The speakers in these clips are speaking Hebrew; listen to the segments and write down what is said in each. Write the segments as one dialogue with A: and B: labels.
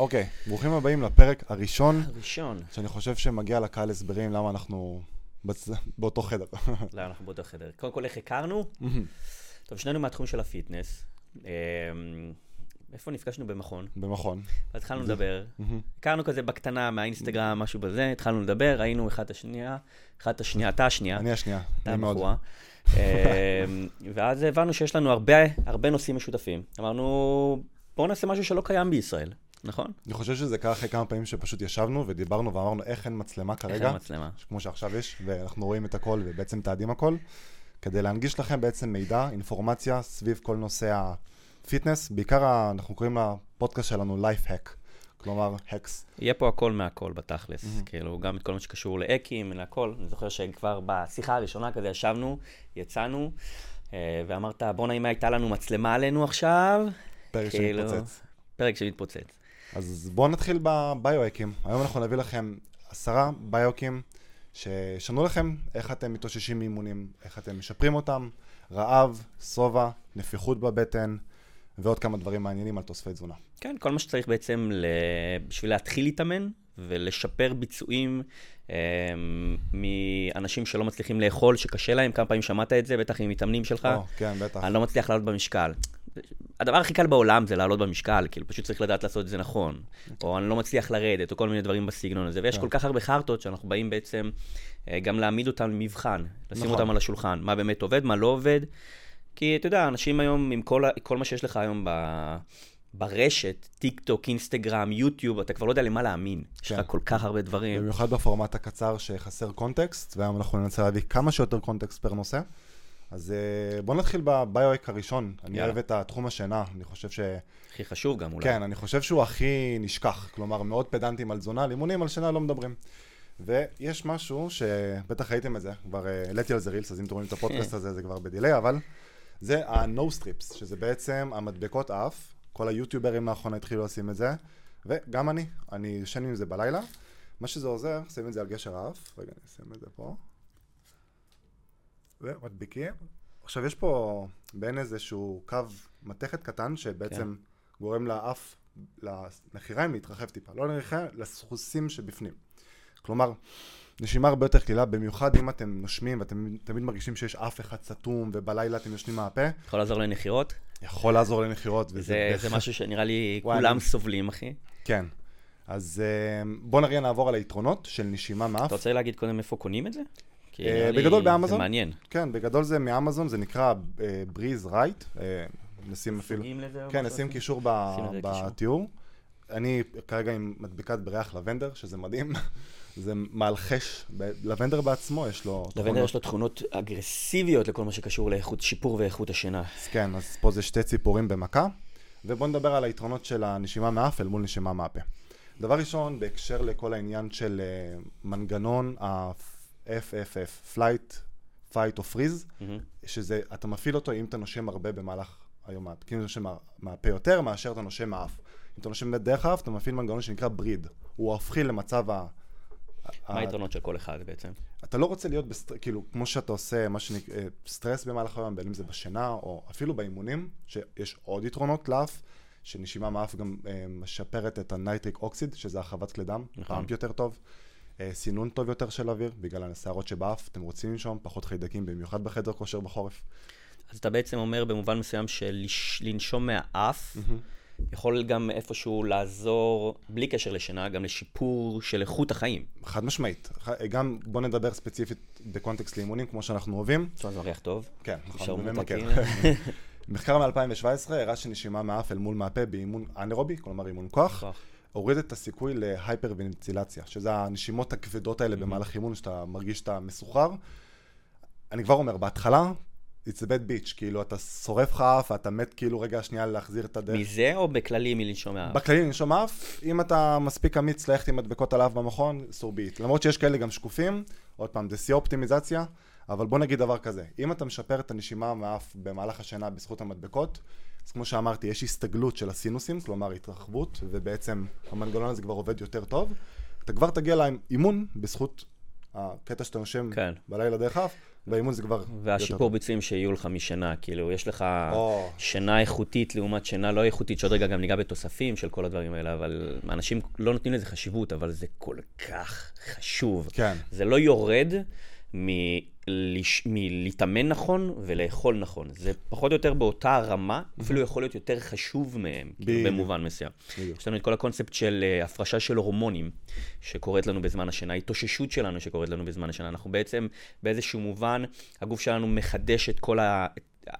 A: אוקיי, ברוכים הבאים לפרק הראשון,
B: הראשון.
A: שאני חושב שמגיע לקהל הסברים למה אנחנו בצ... באותו חדר.
B: לא, אנחנו באותו חדר. קודם כל, איך הכרנו? טוב, שנינו מהתחום של הפיטנס. אמ, איפה נפגשנו? במכון.
A: במכון.
B: התחלנו לדבר. הכרנו כזה בקטנה מהאינסטגרם, משהו בזה, התחלנו לדבר, ראינו אחד את השנייה, אחד את השנייה, אתה השנייה.
A: אני השנייה, נעים מאוד.
B: אמ, ואז הבנו שיש לנו הרבה, הרבה נושאים משותפים. אמרנו, בואו נעשה משהו שלא קיים בישראל, נכון?
A: אני חושב שזה קרה אחרי כמה פעמים שפשוט ישבנו ודיברנו ואמרנו איך אין מצלמה
B: איך
A: כרגע,
B: אין מצלמה?
A: כמו שעכשיו יש, ואנחנו רואים את הכל ובעצם מתעדים הכל, כדי להנגיש לכם בעצם מידע, אינפורמציה סביב כל נושא הפיטנס, בעיקר אנחנו קוראים לפודקאסט שלנו Life Hack, כלומר הקס.
B: יהיה פה הכל מהכל בתכלס, כאילו, גם את כל מה שקשור לאקים, להכל. אני זוכר שכבר בשיחה הראשונה כזה ישבנו, יצאנו, אה, ואמרת, בואנה, אם הייתה לנו מצלמה עלינו עכשיו,
A: פרק
B: כאילו,
A: שמתפוצץ.
B: פרק שמתפוצץ.
A: אז בואו נתחיל בביו-הקים. היום אנחנו נביא לכם עשרה ביו-הקים שישנו לכם איך אתם מתאוששים מאימונים, איך אתם משפרים אותם, רעב, שובע, נפיחות בבטן ועוד כמה דברים מעניינים על תוספי תזונה.
B: כן, כל מה שצריך בעצם. בשביל להתחיל להתאמן ולשפר ביצועים אה, מאנשים שלא מצליחים לאכול, שקשה להם, כמה פעמים שמעת את זה, בטח עם מתאמנים שלך.
A: או, כן, בטח.
B: אני לא מצליח לעלות במשקל. הדבר הכי קל בעולם זה לעלות במשקל, כאילו פשוט צריך לדעת לעשות את זה נכון. או אני לא מצליח לרדת, או כל מיני דברים בסגנון הזה. ויש
A: כן.
B: כל כך הרבה חרטות שאנחנו באים בעצם אה, גם להעמיד אותם למבחן, לשים
A: נכון.
B: אותם על השולחן, מה באמת עובד, מה לא עובד. כי אתה יודע, אנשים היום, עם כל, כל מה שיש לך היום ב... ברשת, טיק טוק, אינסטגרם, יוטיוב, אתה כבר לא יודע למה להאמין. יש
A: כן.
B: לך כל כך הרבה דברים.
A: במיוחד בפורמט הקצר שחסר קונטקסט, והיום אנחנו ננסה להביא כמה שיותר קונטקסט פר נושא. אז אה, בואו נתחיל בביו-הק הראשון. אני. אוהב את התחום השינה, אני חושב ש...
B: הכי חשוב גם אולי.
A: כן, אני חושב שהוא הכי נשכח. כלומר, מאוד פדנטים על תזונה, על אימונים, על שינה לא מדברים. ויש משהו שבטח ראיתם את זה, כבר אה, העליתי על זה רילס, אז אם אתם רואים את הפודקאסט הזה זה כבר בדיליי, אבל זה ה-no strips, שזה בעצם המדבקות אף, כל היוטיוברים לאחרונה התחילו לשים את זה, וגם אני, אני ישן עם זה בלילה. מה שזה עוזר, שים את זה על גשר האף, רגע, אני אשים את זה פה. ומדביקים. עכשיו יש פה בין איזשהו קו מתכת קטן שבעצם
B: כן.
A: גורם לאף, לנחיריים להתרחב טיפה, לא לנחיריים, לסחוסים שבפנים. כלומר, נשימה הרבה יותר קלילה, במיוחד אם אתם נושמים ואתם תמיד מרגישים שיש אף אחד סתום ובלילה אתם יושנים מהפה,
B: יכול לעזור לנחירות?
A: יכול לעזור לנחירות. וזה
B: זה,
A: בהחלט-
B: זה משהו שנראה לי
A: וואי,
B: כולם
A: אני-
B: סובלים, אחי.
A: כן. אז אה, בואו נראה נעבור על היתרונות של נשימה מאף.
B: אתה רוצה להגיד קודם איפה קונים את זה?
A: אה, בגדול באמזון.
B: זה מעניין.
A: כן, בגדול זה מאמזון, זה נקרא בריז רייט. נשים אפילו... כן, נשים? קישור. בתיאור. אני כרגע עם מדבקת בריח לבנדר, שזה מדהים. זה מאלחש, לבנדר בעצמו יש לו...
B: לבנדר
A: תכונות.
B: יש לו תכונות אגרסיביות לכל מה שקשור לאיכות שיפור ואיכות השינה.
A: אז כן, אז פה זה שתי ציפורים במכה. ובואו נדבר על היתרונות של הנשימה מהאף אל מול נשימה מהפה. דבר ראשון, בהקשר לכל העניין של אה, מנגנון ה-FFF, Flight, Fight או Freeze,
B: מהמם.
A: שזה, אתה מפעיל אותו אם אתה נושם הרבה במהלך היום, כאילו אתה נושם מה- מהפה יותר מאשר אתה נושם מהאף. אם אתה נושם דרך האף, אתה מפעיל מנגנון שנקרא breathe. הוא הופכי למצב ה...
B: מה היתרונות של כל אחד בעצם?
A: אתה לא רוצה להיות, ב stre... כאילו, כמו שאתה עושה, מה שנקרא, אה, סטרס במהלך היום, בין אם זה בשינה, או אפילו באימונים, שיש עוד יתרונות לאף, שנשימה מאף גם אה, משפרת את ה nitric oxide, שזה הרחבת כלי דם,
B: נכון.
A: pump יותר טוב, סינון טוב יותר של אוויר, בגלל השערות שבאף, אתם רוצים לנשום, פחות חיידקים, במיוחד בחדר כושר בחורף.
B: אז אתה בעצם אומר במובן מסוים שלנשום מהאף יכול גם איפשהו לעזור, בלי קשר לשינה, גם לשיפור של איכות החיים.
A: חד משמעית. ח- גם בוא נדבר ספציפית בקונטקסט לאימונים, כמו שאנחנו אוהבים.
B: זה מריח טוב.
A: כן, נכון. מכיר. מחקר מ-2017 הראה שנשימה מאף אל מול מהפה באימון אנאירובי, כלומר אימון כוח. הוריד את הסיכוי להייפרוונטילציה, שזה הנשימות הכבדות האלה במהלך אימון, שאתה מרגיש שאתה מסוחרר. אני כבר אומר, בהתחלה, it's a bad bitch, כאילו אתה שורף לך אף, ואתה מת כאילו רגע שנייה להחזיר את הדרך.
B: מזה או בכללי מלנשום מהאף?
A: בכללי לנשום אף, אם אתה מספיק אמיץ ללכת עם מדבקות על האף במכון, it. למרות שיש כאלה גם שקופים, עוד פעם, זה שיא אופטימיזציה, אבל בוא נגיד דבר כזה, אם אתה משפר את הנשימה מהאף במהלך השינה בזכות המדבקות, אז כמו שאמרתי, יש הסתגלות של הסינוסים, כלומר התרחבות, ובעצם המנגנון הזה כבר עובד יותר טוב, אתה כבר תגיע לאימון בזכות הקטע שאתה נושם
B: כן.
A: בלילה דרך אף, באימון זה כבר...
B: והשיפור ביצועים שיהיו לך משינה, כאילו, יש לך
A: או.
B: שינה איכותית לעומת שינה לא איכותית, שעוד רגע גם ניגע בתוספים של כל הדברים האלה, אבל אנשים לא נותנים לזה חשיבות, אבל זה כל כך חשוב.
A: כן.
B: זה לא יורד מלש- מלהתאמן נכון ולאכול נכון. זה פחות או יותר באותה רמה, אפילו יכול להיות יותר חשוב מהם, כאילו. במובן מסוים. יש לנו את כל הקונספט של אה, הפרשה של הורמונים שקורית לנו בזמן השינה, התאוששות שלנו שקורית לנו בזמן השינה. אנחנו בעצם, באיזשהו מובן, הגוף שלנו מחדש את כל ה...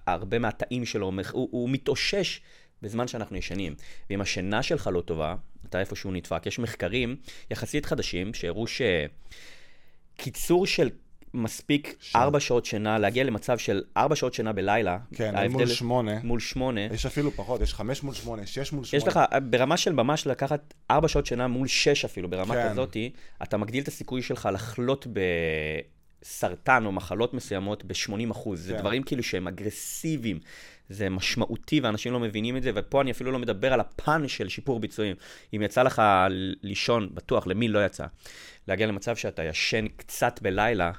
B: הרבה מהתאים שלו, הוא, הוא מתאושש בזמן שאנחנו ישנים. ואם השינה שלך לא טובה, אתה איפשהו נדפק. יש מחקרים יחסית חדשים שהראו שקיצור של מספיק ארבע שעות שינה, להגיע למצב של ארבע שעות שינה בלילה,
A: כן, אל מול שמונה.
B: מול שמונה,
A: יש אפילו פחות, יש חמש מול שמונה, שש מול שמונה.
B: יש לך, ברמה של ממש לקחת ארבע שעות שינה מול שש אפילו, ברמה
A: כן.
B: כזאתי, אתה מגדיל את הסיכוי שלך לחלות בסרטן או מחלות מסוימות ב-80 אחוז. זה
A: כן.
B: דברים כאילו שהם אגרסיביים, זה משמעותי ואנשים לא מבינים את זה, ופה אני אפילו לא מדבר על הפן של שיפור ביצועים. אם יצא לך לישון, בטוח, למי לא יצא, להגיע למצב שאתה ישן קצת בלילה,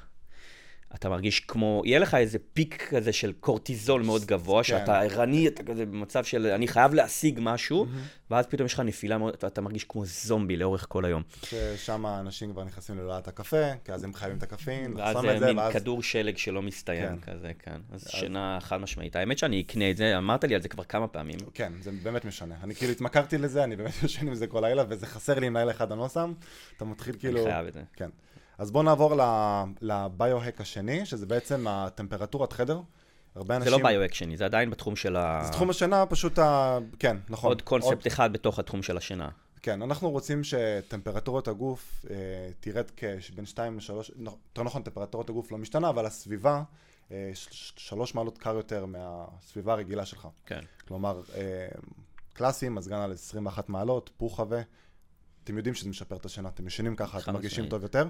B: אתה מרגיש כמו, יהיה לך איזה פיק כזה של קורטיזול מאוד גבוה,
A: כן.
B: שאתה ערני, אתה כזה במצב של אני חייב להשיג משהו, ואז פתאום יש לך נפילה מאוד, ואתה מרגיש כמו זומבי לאורך כל היום.
A: ששם האנשים כבר נכנסים ללולאת הקפה, כי אז הם חייבים את הקפאין,
B: ואז זה מין
A: ואז...
B: כדור שלג שלא מסתיים
A: כן.
B: כזה, כן. אז שינה חד משמעית. האמת שאני אקנה את זה, אמרת לי על זה כבר כמה פעמים.
A: כן, זה באמת משנה. אני כאילו התמכרתי לזה, אני באמת יושן עם זה כל לילה, וזה חסר לי אם לילה אחד אני לא שם, אתה מתחיל כאילו...
B: חייב את זה.
A: כן. אז בואו נעבור לביו-הק השני, שזה בעצם הטמפרטורת חדר. הרבה
B: זה
A: אנשים...
B: לא ביו אקשני, זה עדיין בתחום של ה...
A: זה תחום השינה, פשוט ה... כן, נכון.
B: עוד קונספט אחד בתוך התחום של השינה.
A: כן, אנחנו רוצים שטמפרטורת הגוף אה, תרד כבין 2 ל-3, יותר נכון, טמפרטורת הגוף לא משתנה, אבל הסביבה, אה, שלוש מעלות קר יותר מהסביבה הרגילה שלך.
B: כן.
A: כלומר, אה, קלאסי, מזגן על 21 מעלות, פוחה ו... אתם יודעים שזה משפר את השינה, אתם ישנים ככה, אתם מרגישים. טוב יותר.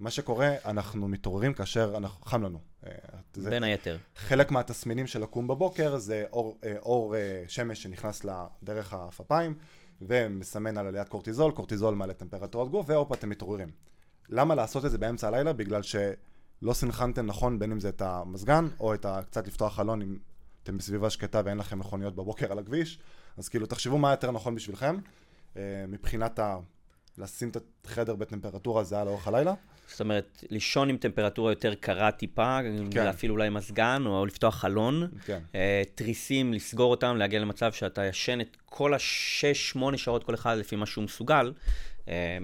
A: מה שקורה, אנחנו מתעוררים כאשר אנחנו, חם לנו. אה,
B: בין היתר.
A: חלק מהתסמינים של לקום בבוקר זה אור, אה, אור אה, שמש שנכנס ל- דרך העפפיים ומסמן על עליית קורטיזול, קורטיזול מעלה טמפרטורת גוף והופ אתם מתעוררים. למה לעשות את זה באמצע הלילה? בגלל שלא סנכרנתם נכון בין אם זה את המזגן או את ה... קצת לפתוח חלון אם אתם בסביבה שקטה ואין לכם מכוניות בבוקר על הכביש. אז כאילו תחשבו מה יותר נכון בשבילכם מבחינת ה... לשים את החדר בטמפרטורה זהה לאורך הלילה.
B: זאת אומרת, לישון עם טמפרטורה יותר קרה טיפה,
A: כן.
B: להפעיל אולי מזגן או לפתוח חלון.
A: כן.
B: אה, תריסים, לסגור אותם, להגיע למצב שאתה ישן את כל השש, שמונה שעות כל אחד לפי מה שהוא מסוגל, אה,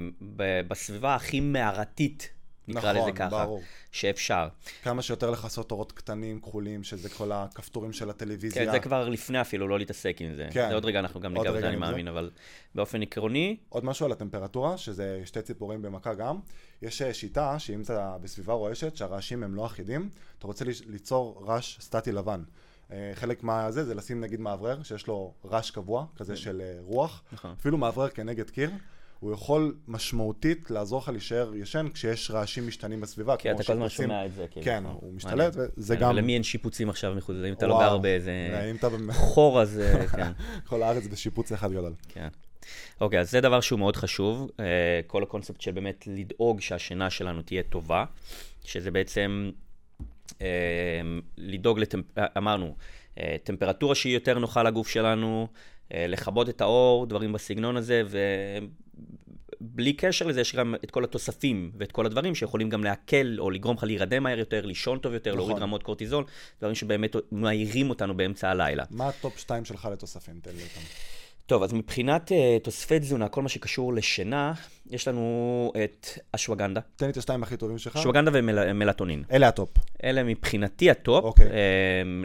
B: בסביבה הכי מערתית, נקרא
A: נכון,
B: לזה ככה,
A: ברור.
B: שאפשר.
A: כמה שיותר לכסות אורות קטנים, כחולים, שזה כל הכפתורים של הטלוויזיה.
B: כן, זה כבר לפני אפילו, לא להתעסק עם זה.
A: כן.
B: זה עוד רגע אנחנו גם ניגע בזה, אני
A: עם זה.
B: מאמין, אבל באופן עקרוני,
A: עוד משהו על הטמפרטורה, שזה שתי ציפורים במכה גם. יש אה, שיטה שאם אתה בסביבה רועשת, שהרעשים הם לא אחידים, אתה רוצה ליצור רעש סטטי לבן. אה, חלק מהזה זה לשים נגיד מאוורר, שיש לו רעש קבוע, כזה של אה, רוח.
B: נכון.
A: אפילו מאוורר כנגד קיר. הוא יכול משמעותית לעזור לך להישאר ישן כשיש רעשים משתנים בסביבה.
B: כי אתה כל הזמן. שומע את זה. כאילו.
A: כן,
B: אה,
A: הוא. משתלט, וזה
B: כן,
A: גם...
B: למי אין שיפוצים עכשיו מחוץ לזה? אם אתה לא. גר באיזה חור, אז אה, כן.
A: כל הארץ בשיפוץ אחד גדול.
B: כן. אוקיי, אז זה דבר שהוא מאוד חשוב, אה, כל הקונספט של באמת לדאוג שהשינה שלנו תהיה טובה, שזה בעצם אה, לדאוג, לטמפ... אה, אמרנו, אה, טמפרטורה שהיא יותר נוחה לגוף שלנו, אה, לכבות את האור, דברים בסגנון הזה, ובלי קשר לזה יש גם את כל התוספים ואת כל הדברים שיכולים גם להקל או לגרום לך להירדם מהר יותר, לישון טוב יותר,
A: נכון.
B: להוריד רמות קורטיזול, דברים שבאמת מעירים אותנו באמצע הלילה.
A: מה ה top 2 שלך לתוספים? תן לי אותם.
B: טוב, אז מבחינת uh, תוספי תזונה, כל מה שקשור לשינה, יש לנו את אשווגנדה,
A: תן לי את השתיים הכי טובים שלך.
B: אשווגנדה ומלטונין.
A: אלה הטופ.
B: אלה מבחינתי ה top
A: אוקיי.
B: okay.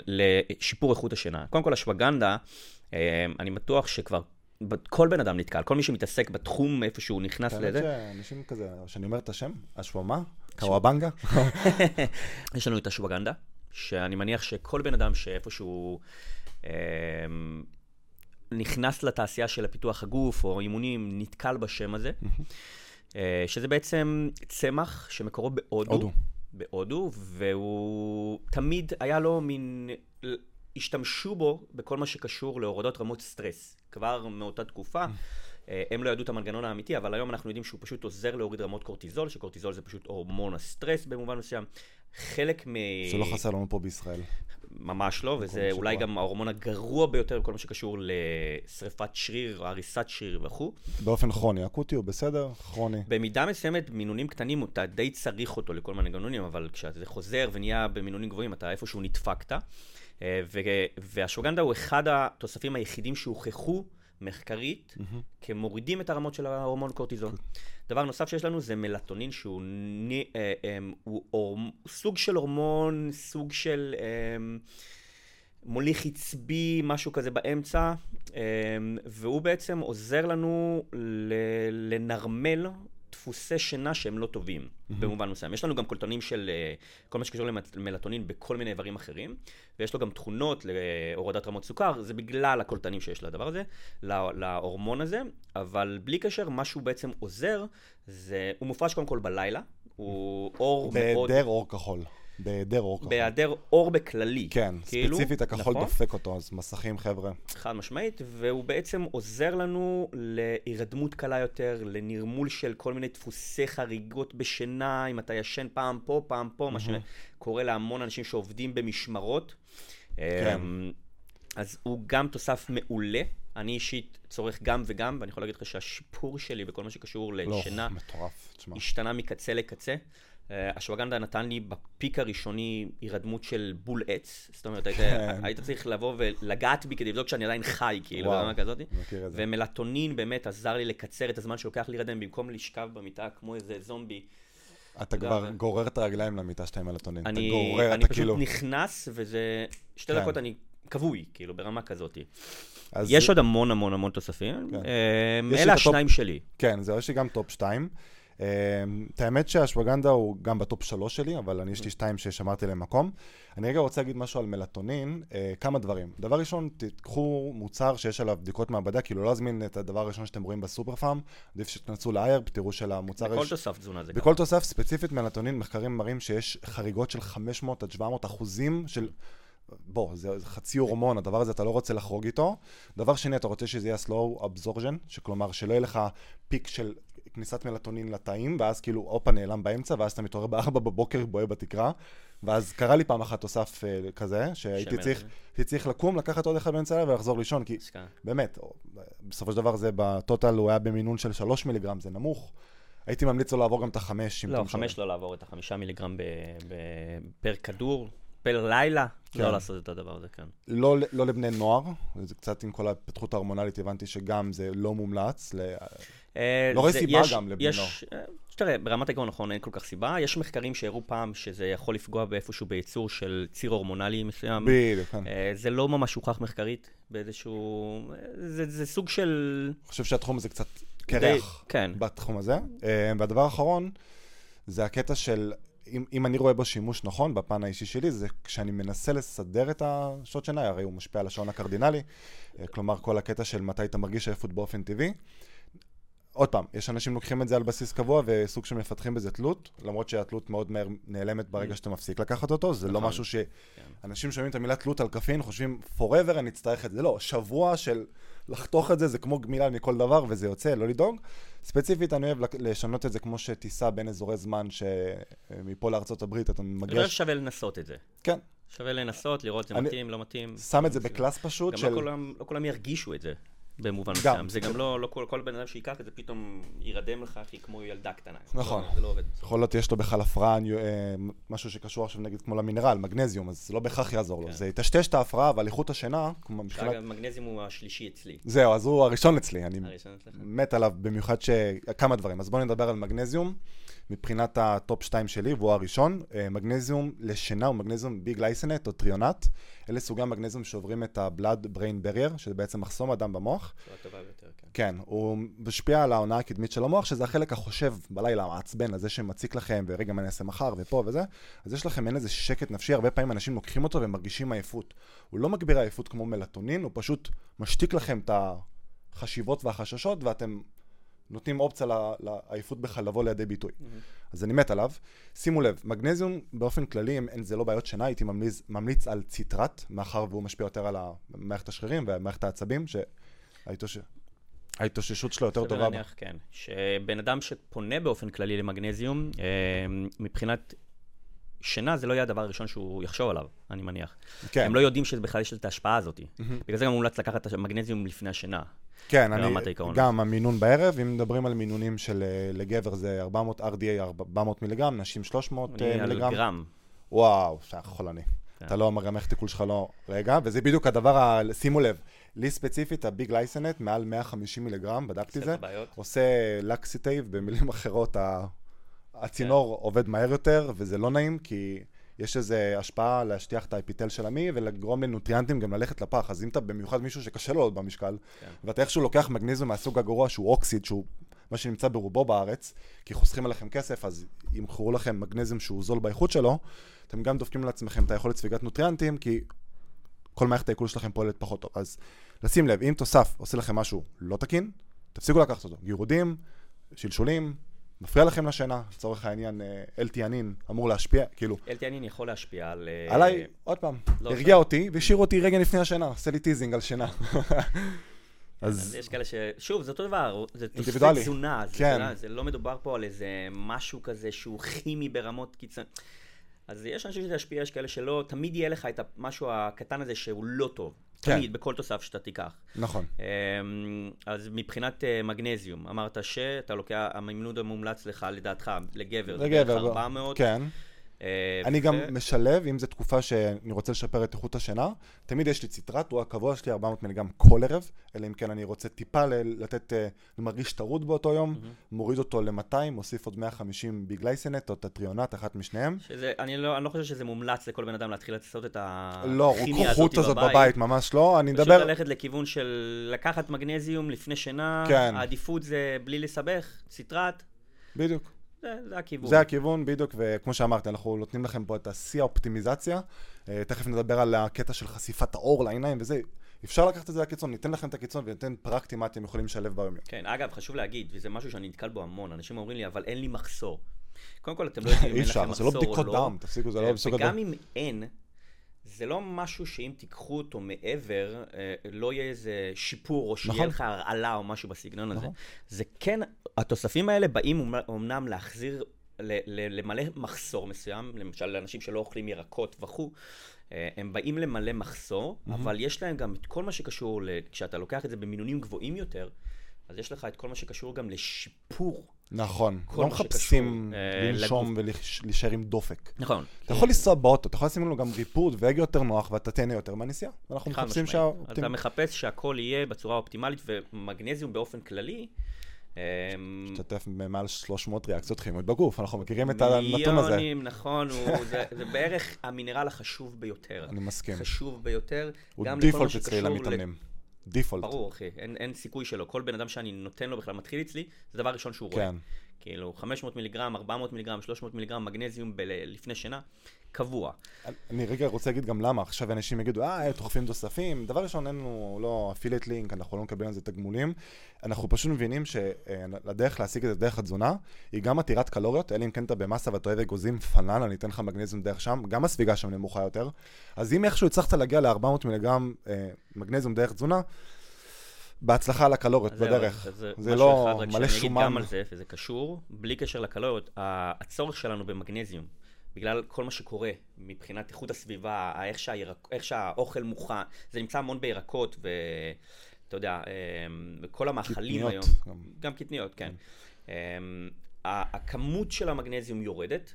B: לשיפור איכות השינה. קודם כל, אשווגנדה, um, אני בטוח שכבר כל בן אדם נתקל, כל מי שמתעסק בתחום איפה שהוא נכנס לזה,
A: שאנשים כזה, שאני אומר את השם, אשוואמה, קוואבנגה,
B: יש לנו את אשווגנדה, שאני מניח שכל בן אדם שאיפשהו um, נכנס לתעשייה של הפיתוח הגוף או אימונים, נתקל בשם הזה, אה, שזה בעצם צמח שמקורו בהודו.
A: הודו.
B: בהודו, והוא תמיד היה לו מין... השתמשו בו בכל מה שקשור להורדות רמות סטרס. כבר מאותה תקופה אה, הם לא ידעו את המנגנון האמיתי, אבל היום אנחנו יודעים שהוא פשוט עוזר להוריד רמות קורטיזול, שקורטיזול זה פשוט הורמון הסטרס במובן מסוים. חלק מ...
A: שלא חסר לנו פה בישראל.
B: ממש לא, וזה אולי גם ההורמון הגרוע ביותר בכל מה שקשור לשריפת שריר, הריסת שריר וכו'.
A: באופן כרוני, אקוטי הוא בסדר? כרוני.
B: במידה מסוימת, מינונים קטנים, אתה די צריך אותו לכל מיני מנגנונים, אבל כשזה חוזר ונהיה במינונים גבוהים, אתה איפשהו נדפקת. אה, והשווגנדה הוא אחד התוספים היחידים שהוכחו מחקרית mm-hmm. כמורידים את הרמות של ההורמון קורטיזון. דבר נוסף שיש לנו זה מלטונין, שהוא נ, אה, אה, הוא אור, סוג של הורמון, סוג של אה, מוליך עצבי, משהו כזה באמצע, אה, והוא בעצם עוזר לנו ל, לנרמל דפוסי שינה שהם לא טובים, mm-hmm. במובן מסוים. יש לנו גם קולטונים של uh, כל מה שקשור למלטונין בכל מיני איברים אחרים, ויש לו גם תכונות להורדת רמות סוכר, זה בגלל הקולטנים שיש לדבר הזה, להורמון הזה, אבל בלי קשר, מה שהוא בעצם עוזר, זה, הוא מופרש קודם כל בלילה, הוא אור
A: מאוד... בהיעדר אור כחול. בהיעדר אור כחול.
B: בהיעדר אור בכללי.
A: כן, כאילו, ספציפית הכחול נכון? דופק אותו, אז מסכים חבר'ה.
B: חד משמעית, והוא בעצם עוזר לנו להירדמות קלה יותר, לנרמול של כל מיני דפוסי חריגות בשינה, אם אתה ישן פעם פה, פעם פה, mm-hmm. מה שקורה להמון אנשים שעובדים במשמרות. כן. אמ, אז הוא גם תוסף מעולה. אני אישית צורך גם וגם, ואני יכול להגיד לך שהשיפור שלי בכל מה שקשור לא, לשינה,
A: לא, מטורף, תשמע.
B: השתנה מקצה לקצה. השווגנדה נתן לי בפיק הראשוני הירדמות של בול עץ. זאת אומרת, היית, כן. היית צריך לבוא ולגעת בי כדי לבדוק שאני עדיין חי, כאילו, ברמה כזאת. ומלטונין באמת עזר לי לקצר את הזמן שלוקח להירדם, במקום לשכב במיטה כמו איזה זומבי.
A: אתה כבר גורר את הרגליים למיטה שאתה עם מלטונין.
B: אני, אתה גורר, אני אתה פשוט כאילו... נכנס, וזה... שתי כן. דקות אני כבוי, כאילו, ברמה כזאת. יש זה... עוד המון המון המון תוספים. כן. אה, אלה השניים. שלי.
A: כן, זהו, יש לי גם top שתיים. אמ, את האמת שאשווגנדה הוא גם ב top שלוש שלי, אבל אני יש לי שתיים ששמרתי להם מקום. אני רגע רוצה להגיד משהו על מלטונין, אה, כמה דברים. דבר ראשון, תיקחו מוצר שיש עליו בדיקות מעבדה, כאילו לא להזמין את הדבר הראשון שאתם רואים בסופר פארם, עדיף שתכנסו לאיירפ, תראו שלמוצר
B: יש... בכל תוסף תזונה זה.
A: בכל תוסף, ספציפית מלטונין, מחקרים מראים שיש חריגות של 500 עד 700 אחוזים של... בוא, זה, זה חצי הורמון, הדבר הזה אתה לא רוצה לחרוג איתו. דבר שני, אתה רוצה שזה יהיה slow absorption, שכלומר שלא יהיה לך פיק של כניסת מלטונין לתאים, ואז כאילו הופה נעלם באמצע, ואז אתה מתעורר בארבע בבוקר, בוהה בתקרה. ואז קרה לי פעם אחת תוסף uh, כזה, שהייתי צריך, צריך לקום, לקחת עוד אחד באמצע הלילה ולחזור לישון, כי שכה. באמת, בסופו של דבר זה בטוטל, הוא היה במינון של שלוש מיליגרם, זה נמוך. הייתי ממליץ לו לעבור גם את החמש.
B: לא, חמש לא לעבור את החמישה מיליגרם פר כדור. פר לילה, כן. לא לעשות את הדבר הזה, כן.
A: לא, לא לבני נוער, זה קצת עם כל ההתפתחות ההורמונלית, הבנתי שגם זה לא מומלץ. ל... אה, לא רואה סיבה יש, גם לבני נוער. אה,
B: תראה, ברמת העיקרון נכון, אין כל כך סיבה. יש מחקרים שהראו פעם שזה יכול לפגוע באיפשהו בייצור של ציר הורמונלי מסוים.
A: בדיוק, כן. אה,
B: זה לא ממש הוכח מחקרית באיזשהו... זה, זה סוג של...
A: אני חושב שהתחום הזה קצת קרח כן. בתחום הזה. והדבר האחרון, זה הקטע של אם, אם אני רואה בו שימוש נכון, בפן האישי שלי, זה כשאני מנסה לסדר את השעות שינה, הרי הוא משפיע על השעון הקרדינלי, אה, כלומר כל הקטע של מתי אתה מרגיש עייפות באופן טבעי. עוד פעם, יש אנשים לוקחים את זה על בסיס קבוע וסוג של מפתחים בזה תלות, למרות שהתלות מאוד מהר נעלמת ברגע mm. שאתה מפסיק לקחת אותו, זה לא נכון. משהו שאנשים שומעים את המילה תלות על קפין, חושבים forever אני אצטרך את זה, לא, שבוע של לחתוך את זה, זה כמו גמילה מכל דבר וזה יוצא, לא לדאוג. ספציפית אני אוהב לשנות את זה כמו שטיסה בין אזורי זמן שמפה לארצות הברית אתה מגש...
B: לא שווה לנסות את זה.
A: כן.
B: שווה לנסות, לראות זה מתאים, לא מתאים.
A: שם את זה בקלאס פשוט
B: גם של... גם לא כולם, לא כולם ירגישו את זה. במובן מסוים. זה גם לא, לא כל, כל בן אדם שייקח את זה פתאום יירדם לך, כי כמו ילדה קטנה.
A: נכון. זה לא עובד. יכול להיות יש לו בכלל הפרעה, אה, משהו שקשור עכשיו נגיד כמו למינרל, מגנזיום, אז זה לא בהכרח יעזור לו. כן. זה יטשטש את ההפרעה, אבל איכות השינה, כמו
B: מבחינת... אגב, מגנזיום הוא השלישי אצלי.
A: זהו, אז הוא הראשון אצלי. אני מת עליו במיוחד ש... כמה דברים. אז בואו נדבר על מגנזיום. מבחינת ה top 2 שלי, והוא הראשון, אה, מגנזיום לשינה הוא מגנזיום ביסגליצינט או תריאונט. אלה סוגי המגנזיום שעוברים את ה-blood brain barrier, שזה בעצם מחסום הדם-מוח.
B: טובה ביותר, כן.
A: כן, הוא משפיע על האונה הקדמית של המוח, שזה החלק החושב בלילה, המעצבן, הזה שמציק לכם, ורגע מה אני אעשה מחר, ופה וזה. אז יש לכם אין איזה שקט נפשי, הרבה פעמים אנשים לוקחים אותו ומרגישים עייפות. הוא לא מגביר עייפות כמו מלטונין, הוא פשוט משתיק לכם את החשיבות והחששות, ואתם נותנים אופציה לעייפות בכלל לבוא לידי ביטוי. Mm-hmm. אז אני מת עליו. שימו לב, מגנזיום באופן כללי, אם זה לא בעיות שינה, הייתי ממליץ, ממליץ על ציטרט, מאחר והוא משפיע יותר על מערכת השרירים ומערכת העצבים, שהייתו ש... ההתאוששות שלו יותר
B: סביר
A: טובה.
B: להניח, כן. שבן אדם שפונה באופן כללי למגנזיום, אה, מבחינת שינה זה לא יהיה הדבר הראשון שהוא יחשוב עליו, אני מניח.
A: כן,
B: הם לא יודעים שבכלל יש את ההשפעה הזאת. בגלל זה גם מומלץ לקחת את המגנזיום לפני השינה.
A: כן, אני. גם המינון בערב, אם מדברים על מינונים של אה, לגבר זה 400 RDA 400 מיליגרם, נשים 300
B: אני
A: אה,
B: על
A: מיליגרם.
B: גרם.
A: וואו, שאתה חולני.
B: כן.
A: אתה לא, המרמח תיקול שלך לא... רגע, וזה בדיוק הדבר, ה... שימו לב, לי ספציפית, הביג לייסנט, מעל 150 מיליגרם, בדקתי זה. עושה לקסיטייב, במילים אחרות. הצינור עובד מהר יותר, וזה לא נעים, כי יש איזו השפעה להשטיח את האפיטל של המי, ולגרום לנוטריאנטים גם ללכת לפח. אז אם אתה במיוחד מישהו שקשה לו עוד במשקל,
B: כן.
A: ואתה איכשהו לוקח מגניזם מהסוג הגרוע, שהוא אוקסיד, שהוא מה שנמצא ברובו בארץ, כי חוסכים עליכם כסף, אז ימכרו לכם מגנזם שהוא זול באיכות שלו, אתם גם דופקים לעצמכם את היכולת ספיגת נוטריאנטים, כי כל מערכת העיכול שלכם פועלת פחות טוב. אז לשים לב, אם תוסף עושה לכם משהו לא תקין, תפסיקו לקחת אותו. גירודים, שלשולים, מפריע לכם לשינה, לצורך העניין, אה, אל-תיאנין אמור להשפיע, כאילו,
B: אל-תיאנין יכול להשפיע על... אה,
A: עליי, עוד פעם,
B: לא
A: הרגיע
B: עושה.
A: אותי והשאיר אותי רגע לפני השינה, עושה לי teasing על שינה.
B: אז יש כאלה ש... שוב, זה אותו דבר, זה תוספי. תזונה,
A: כן.
B: זה לא מדובר פה על איזה משהו כזה שהוא כימי ברמות קיצון. אז יש אנשים שזה ישפיע, יש כאלה שלא, תמיד יהיה לך את המשהו הקטן הזה שהוא לא טוב.
A: כן.
B: תמיד, בכל תוסף שאתה תיקח.
A: נכון.
B: אמ, אז מבחינת אה, מגנזיום, אמרת שאתה לוקח, המינון המומלץ לך, לדעתך, לגבר,
A: לגבר,
B: 400.
A: כן.
B: אה,
A: אני גם משלב, אם זו תקופה שאני רוצה לשפר את איכות השינה, תמיד יש לי ציטרט, הוא הקבוע שלי 400 מיליגרם כל ערב, אלא אם כן אני רוצה טיפה לתת, אה, מרגיש טרוד באותו יום, מוריד אותו ל-200, מוסיף עוד 150 ביסגליצינט או תריאונט, אחת משתיהן.
B: שזה, אני, לא, אני לא חושב שזה מומלץ לכל בן אדם להתחיל לעשות את
A: לא,
B: הכימיה
A: הזאת
B: בבית.
A: בבית, ממש לא, אני
B: פשוט
A: מדבר...
B: ללכת לכיוון של לקחת מגנזיום לפני שינה,
A: כן.
B: העדיפות זה בלי לסבך, ציטרט,
A: בדיוק.
B: זה, זה הכיוון.
A: זה הכיוון בדיוק, וכמו שאמרתי, אנחנו נותנים לכם פה את השיא האופטימיזציה. אה, תכף נדבר על הקטע של חשיפת האור לעיניים וזה. אפשר לקחת את זה לקיצון, ניתן לכם את הקיצון וניתן פרקטי מה אתם יכולים לשלב ביום.
B: כן, אגב, חשוב להגיד, וזה משהו שאני נתקל בו המון, אנשים אומרים לי, אבל אין לי מחסור. קודם כל, אתם לא יודעים אם
A: אי
B: אין לכם
A: אפשר, זה לא
B: מחסור או
A: בדיקות
B: לא.
A: דם, תפסיקו, זה לא
B: אה,
A: בדיקות
B: וגם
A: דם.
B: אם אין, זה לא משהו שאם תיקחו אותו מעבר, אה, לא יהיה איזה שיפור, או שיהיה
A: נכון.
B: לך הרעלה או משהו בסגנון הזה.
A: נכון.
B: זה כן, התוספים האלה באים אומנם להחזיר, למלא מחסור מסוים, למשל לאנשים שלא אוכלים ירקות וכו', אה, הם באים למלא מחסור, אבל יש להם גם את כל מה שקשור, כשאתה לוקח את זה במינונים גבוהים יותר, אז יש לך את כל מה שקשור גם לשיפור.
A: נכון, לא מחפשים
B: אה,
A: לנשום ולהישאר עם דופק.
B: נכון.
A: אתה יכול לנסוע באוטו, אתה יכול לשים לנו גם ריפוד והגה יותר נוח ואתה תהנה יותר מהנסיעה. אנחנו מחפשים. שהאופטימ...
B: אתה מחפש שהכל יהיה בצורה אופטימלית, ומגנזיום באופן כללי, אמ,
A: משתתף במעל 300 ריאקציות כימיות בגוף, אנחנו מכירים את הנתון הזה.
B: מיליונים, נכון, זה בערך המינרל החשוב ביותר.
A: אני מסכים.
B: חשוב ביותר.
A: הוא דיפולט אצלי למתאמנים. דיפולט.
B: ברור, אחי, אין, אין סיכוי שלו. כל בן אדם שאני נותן לו בכלל מתחיל אצלי, זה דבר ראשון שהוא רואה. כאילו, 500 מיליגרם, 400 מיליגרם, 300 מיליגרם מגנזיום ב- לפני שינה, קבוע.
A: אני רגע רוצה להגיד גם למה, עכשיו אנשים יגידו, אה, דוחפים תוספים. דבר ראשון, אין לנו לא אפילייט לינק, אנחנו לא מקבלים על זה תגמולים. אנחנו פשוט מבינים שלדרך להשיג את זה דרך התזונה, היא גם עתירת קלוריות, אלא אם כן אתה במסה ואתה אוהב אגוזים, פנן, אני אתן לך מגנזיום דרך שם, גם הספיגה שם נמוכה יותר. אז אם איכשהו הצלחת להגיע ל-400 מיליגרם אה, מגנזיום דרך תזונה, בהצלחה לקלוריות בדרך.
B: זה
A: לא
B: אחד
A: מלא
B: שאני אגיד
A: שומן.
B: גם על זה, וזה קשור, בלי קשר לקלוריות, הצורך שלנו במגנזיום, בגלל כל מה שקורה מבחינת איכות הסביבה, איך, שהירק, איך שהאוכל מוכן, זה נמצא המון בירקות, ואתה יודע, אמ, וכל המאכלים היום,
A: גם.
B: גם קטניות, כן. אמ, ה- הכמות של המגנזיום יורדת.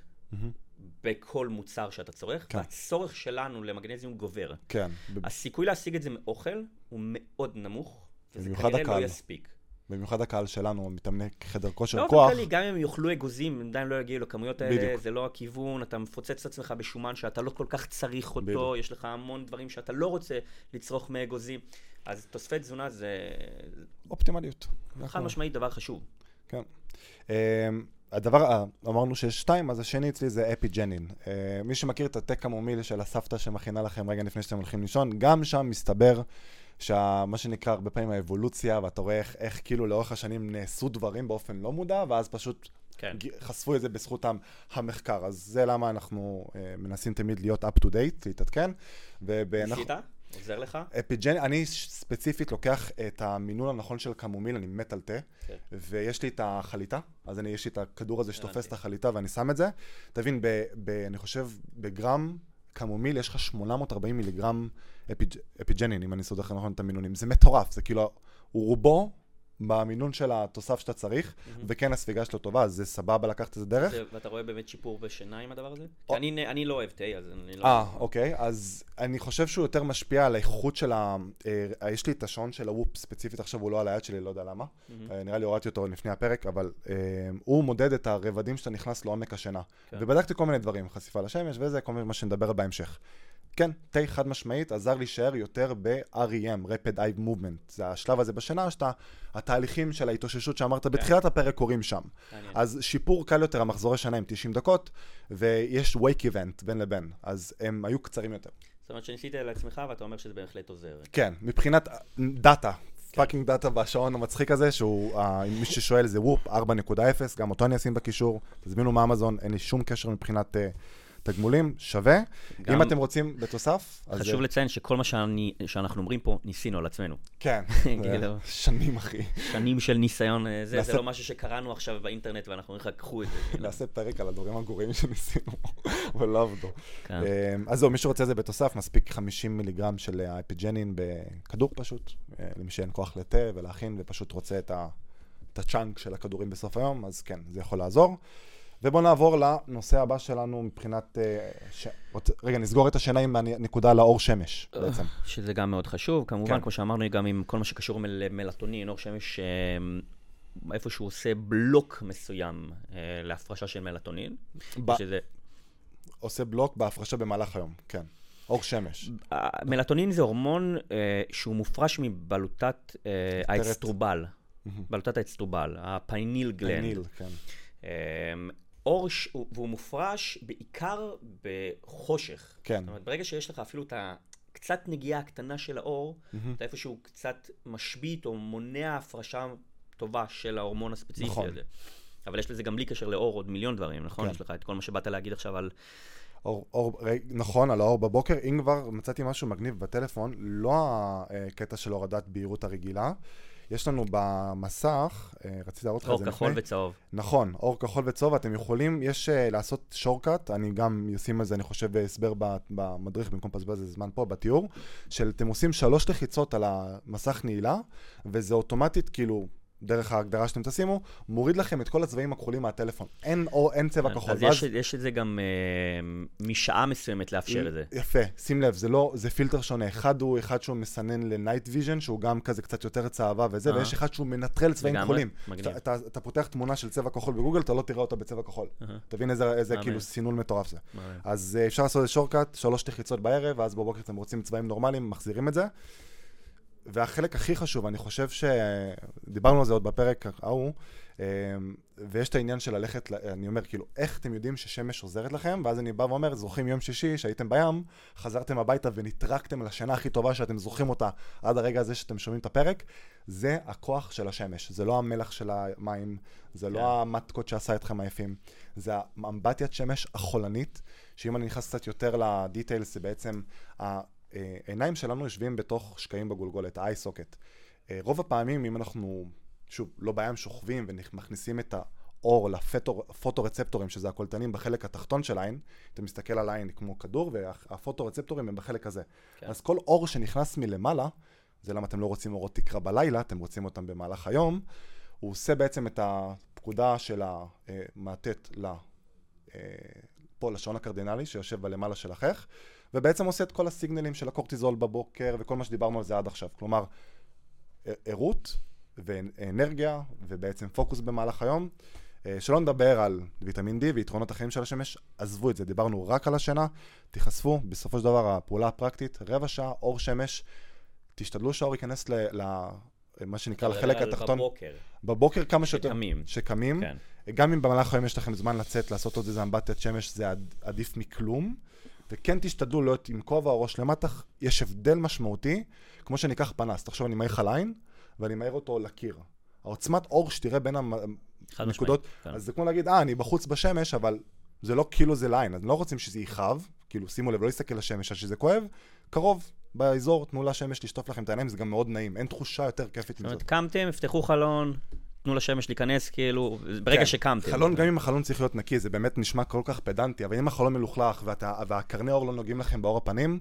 B: בכל מוצר שאתה צורך,
A: כן.
B: והצורך שלנו למגנזיום גובר.
A: כן,
B: הסיכוי להשיג את זה מאוכל הוא מאוד נמוך, וזה כנראה לא
A: הקהל.
B: יספיק.
A: במיוחד הקהל שלנו, מתאמני חדר כושר
B: באופן
A: כוח.
B: כללי, גם אם יאכלו אגוזים, הם עדיין לא יגיעו לכמויות האלה,
A: בדיוק.
B: זה לא הכיוון, אתה מפוצץ את עצמך בשומן שאתה לא כל כך צריך אותו,
A: בדיוק.
B: יש לך המון דברים שאתה לא רוצה לצרוך מאגוזים, אז תוספי תזונה זה
A: אופטימליות.
B: חד. משמעית דבר חשוב.
A: כן. אמ, הדבר, ה- אמרנו שיש שתיים, אז השני אצלי זה אפיג'נין. אה, מי שמכיר את התה קמומיל של הסבתא שמכינה לכם רגע לפני שאתם הולכים לישון, גם שם מסתבר שמה שנקרא הרבה פעמים האבולוציה, ואתה רואה איך, איך כאילו לאורך השנים נעשו דברים באופן לא מודע, ואז פשוט
B: כן.
A: חשפו את זה בזכות המחקר. אז זה למה אנחנו אה, מנסים תמיד להיות up to date, להתעדכן. ובאנחנו...
B: ניסית? עוזר לך?
A: אפיג'ני, אני ספציפית לוקח את המינון הנכון של קמומיל, אני מת על תה,
B: כן.
A: ויש לי את החליטה, אז אני, יש לי את הכדור הזה שתופס. את החליטה ואני שם את זה. תבין, ב, ב, אני חושב, בגרם קמומיל יש לך 840 מיליגרם אפיג', אפיג'נין, אם אני סודר נכון את המינונים. זה מטורף, זה כאילו, רובו במינון של התוסף שאתה צריך, וכן הספיגה שלו טובה, אז זה סבבה לקחת את זה דרך.
B: זה- ואתה רואה באמת שיפור בשינה עם הדבר הזה?
A: או-
B: אני אני לא אוהב תה, אז אני לא...
A: אה, אוקיי, אז אני חושב שהוא יותר משפיע על האיכות של ה... אה, יש לי את השעון של הוופ ספציפית, עכשיו הוא לא על היד שלי, לא יודע למה.
B: מהמם.
A: אה, נראה לי הורדתי אותו לפני הפרק, אבל אה, הוא מודד את הרבדים שאתה נכנס לעומק השינה.
B: כן.
A: ובדקתי כל מיני דברים, חשיפה לשמש וזה, כל מיני מה שנדבר בהמשך. כן, תה חד משמעית עזר להישאר יותר ב-REM, Rapid Eye Movement. זה השלב הזה בשינה, שאתה, התהליכים של ההתאוששות שאמרת בתחילת הפרק קורים שם. אז שיפור קל יותר, המחזורי שינה הם 90 דקות, ויש wake event בין לבין, אז הם היו קצרים יותר.
B: זאת אומרת שניסית לעצמך ואתה אומר שזה בהחלט עוזר.
A: כן, מבחינת דאטה, fucking דאטה בשעון המצחיק הזה, שהוא, אם מי ששואל זה וופ 4.0, גם אותו אני אשים בקישור, תזמינו מאמזון, אין לי שום קשר מבחינת אה, תגמולים, שווה.
B: גם-
A: אם אתם רוצים בתוסף, אז...
B: חשוב
A: אה,
B: לציין שכל מה שאני- שאנחנו אומרים פה, ניסינו על עצמנו.
A: כן,
B: כאילו.
A: זה שנים אחי.
B: שנים של ניסיון, אה, זה, זה
A: נעשה-
B: לא משהו שקראנו עכשיו באינטרנט ואנחנו אומרים לך, קחו את זה.
A: נעשה פרק על הדברים הגרועים שניסינו, אבל לא עבדו.
B: כן.
A: אה, אז זהו, מי שרוצה זה בתוסף, מספיק 50 מיליגרם של האפיגנין בכדור פשוט, אה, למי שאין כוח לתה ולהכין ופשוט רוצה את ה- את ה chunk של הכדורים בסוף היום, אז כן, זה יכול לעזור. ובואו נעבור לנושא הבא שלנו מבחינת... אה, ש... רגע, נסגור את השינה עם הנקודה לאור שמש בעצם.
B: שזה גם מאוד חשוב, כמובן,
A: כן.
B: כמו שאמרנו, גם עם כל מה שקשור למלטונין, אור שמש, אה, איפה שהוא עושה בלוק מסוים אה, להפרשה של מלטונין,
A: ב-
B: שזה,
A: עושה בלוק בהפרשה במהלך היום, כן. אור שמש.
B: מלטונין זה הורמון אה, שהוא מופרש מבלוטת אה, האצטרובל, בלוטת האצטרובל, הפייניל גלנד.
A: ניל, כן.
B: אור, ש... והוא מופרש בעיקר בחושך.
A: כן.
B: זאת אומרת, ברגע שיש לך אפילו את הקצת נגיעה הקטנה של האור, אתה איפשהו קצת משבית או מונע הפרשה טובה של ההורמון הספציפי
A: נכון.
B: הזה. אבל יש לזה גם בלי קשר לאור עוד מיליון דברים, נכון?
A: כן.
B: יש לך את כל מה שבאת להגיד עכשיו על...
A: אור, אור, נכון, על האור בבוקר. אם כבר מצאתי משהו מגניב בטלפון, לא הקטע של הורדת בהירות הרגילה. יש לנו במסך, אה, רציתי להראות לך את
B: אור
A: זה
B: כחול
A: לפני.
B: וצהוב.
A: נכון, אור כחול וצהוב, אתם יכולים, יש uh, לעשות שורקאט, אני גם אשים על זה, אני חושב, הסבר במדריך, במקום לבזבז איזה זמן פה, בתיאור, של אתם עושים שלוש לחיצות על המסך נעילה, וזה אוטומטית, כאילו, דרך ההגדרה שאתם תשימו, מוריד לכם את כל הצבעים הכחולים מהטלפון. אין, או, אין צבע כחול.
B: אז יש, יש את זה גם אה, משעה מסוימת לאפשר את זה.
A: יפה, שים לב, זה לא, זה פילטר שונה. אחד הוא אחד שהוא מסנן ל night vision, שהוא גם כזה קצת יותר צהבה וזה,
B: אה.
A: ויש אחד שהוא מנטרל צבעים כחולים. אתה, אתה, אתה פותח תמונה של צבע כחול בגוגל, אתה לא תראה אותה בצבע כחול.
B: אהה.
A: תבין איזה, איזה
B: מהמם.
A: כאילו סינון מטורף זה.
B: מהמם.
A: אז אפשר לעשות את shortcut, שלוש לחיצות בערב, ואז בבוקר אתם רוצים צבעים נורמליים, מחזירים את זה. והחלק הכי חשוב, אני חושב שדיברנו על זה עוד בפרק ההוא, אה, ויש את העניין של ללכת, אני אומר, כאילו, איך אתם יודעים ששמש עוזרת לכם? ואז אני בא ואומר, זוכרים יום שישי שהייתם בים, חזרתם הביתה ונטרקתם לשינה הכי טובה שאתם זוכרים אותה עד הרגע הזה שאתם שומעים את הפרק, זה הכוח של השמש, זה לא המלח של המים, זה
B: כן.
A: לא המטקות שעשה אתכם עייפים, זה האמבטיית שמש החולנית, שאם אני נכנס קצת יותר לדיטיילס, זה בעצם העיניים שלנו יושבים בתוך שקעים בגולגולת, socket. אה, רוב הפעמים, אם אנחנו, שוב, לא בים שוכבים ומכניסים את האור לפוטורצפטורים, שזה הקולטנים בחלק התחתון של העין, אתה מסתכל על העין כמו כדור, והפוטורצפטורים הם בחלק הזה.
B: כן.
A: אז כל אור שנכנס מלמעלה, זה למה אתם לא רוצים אורות תקרה בלילה, אתם רוצים אותם במהלך היום, הוא עושה בעצם את הפקודה של המעטט ל... פה לשעון הקרדינלי שיושב בלמעלה של החך, ובעצם עושה את כל הסיגנלים של הקורטיזול בבוקר וכל מה שדיברנו על זה עד עכשיו. כלומר, ערות ואנרגיה ובעצם פוקוס במהלך היום. אה, שלא נדבר על ויטמין D ויתרונות החיים של השמש, עזבו את זה, דיברנו רק על השינה, תיחשפו, בסופו של דבר הפעולה הפרקטית, רבע שעה, אור שמש, תשתדלו שהאור ייכנס ל... ל מה שנקרא לחלק התחתון,
B: בבוקר,
A: בבוקר כמה שיותר,
B: שקמים.
A: שקמים,
B: כן.
A: גם אם במהלך היום יש לכם זמן לצאת, לעשות עוד איזה אמבטיית שמש, זה עד- עדיף מכלום. וכן תשתדלו להיות עם כובע או ראש למטה, יש הבדל משמעותי, כמו שאני אקח פנס, תחשוב אני מעיר לך לעין, ואני מעיר אותו לקיר. העוצמת אור שתראה בין הנקודות,
B: כן.
A: אז זה כמו להגיד, אה, אני בחוץ בשמש, אבל זה לא כאילו זה לעין, אז לא רוצים שזה יכאב, כאילו, שימו לב, לא להסתכל לשמש, אז שזה כואב, קרוב, באזור, תנו לשמש לשטוף לכם את העיניים, זה גם מאוד נעים, אין תחושה יותר כיפית
B: זאת
A: מזאת.
B: אומרת, קמתם, יפתחו חלון, תנו לשמש להיכנס, כאילו, ברגע
A: כן,
B: שקמתם.
A: חלון, גם אם החלון צריך להיות נקי, זה באמת נשמע כל כך פדנטי, אבל אם החלון מלוכלך ואתה, והקרני אור לא נוגעים לכם בעור הפנים,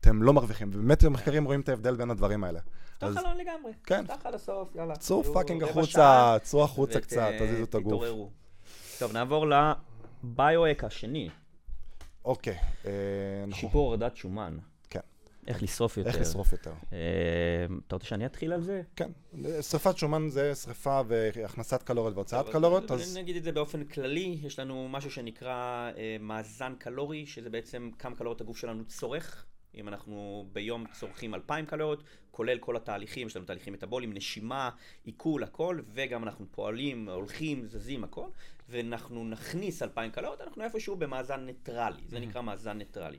A: אתם לא מרוויחים, ובאמת במחקרים רואים את ההבדל בין הדברים האלה.
B: פתח
A: אז
B: חלון לגמרי.
A: כן.
B: פתח עד הסוף, יאללה.
A: צאו
B: fucking
A: החוצה, צאו החוצה
B: ות-
A: קצת, תזיזו את הגוף.
B: תתעוררו. טוב, נעבור ל biohack השני,
A: אוקיי, אה.
B: שיפור הורדת שומן. איך לשרוף יותר.
A: איך לשרוף יותר.
B: אה, אתה רוצה שאני אתחיל על זה?
A: כן, שרפת שומן זה שרפה והכנסת קלוריות והוצאת קלוריות,
B: אז
A: אז
B: נגיד את זה באופן כללי, יש לנו משהו שנקרא אה, מאזן קלורי, שזה בעצם כמה קלוריות הגוף שלנו צורך. אם אנחנו ביום צורכים 2,000 קלוריות, כולל כל התהליכים, יש לנו תהליכים מטאבוליים, נשימה, עיכול, הכל, וגם אנחנו פועלים, הולכים, זזים, הכל, ואנחנו נכניס 2,000 קלוריות, אנחנו איפשהו במאזן ניטרלי, זה נקרא מאזן ניטרלי.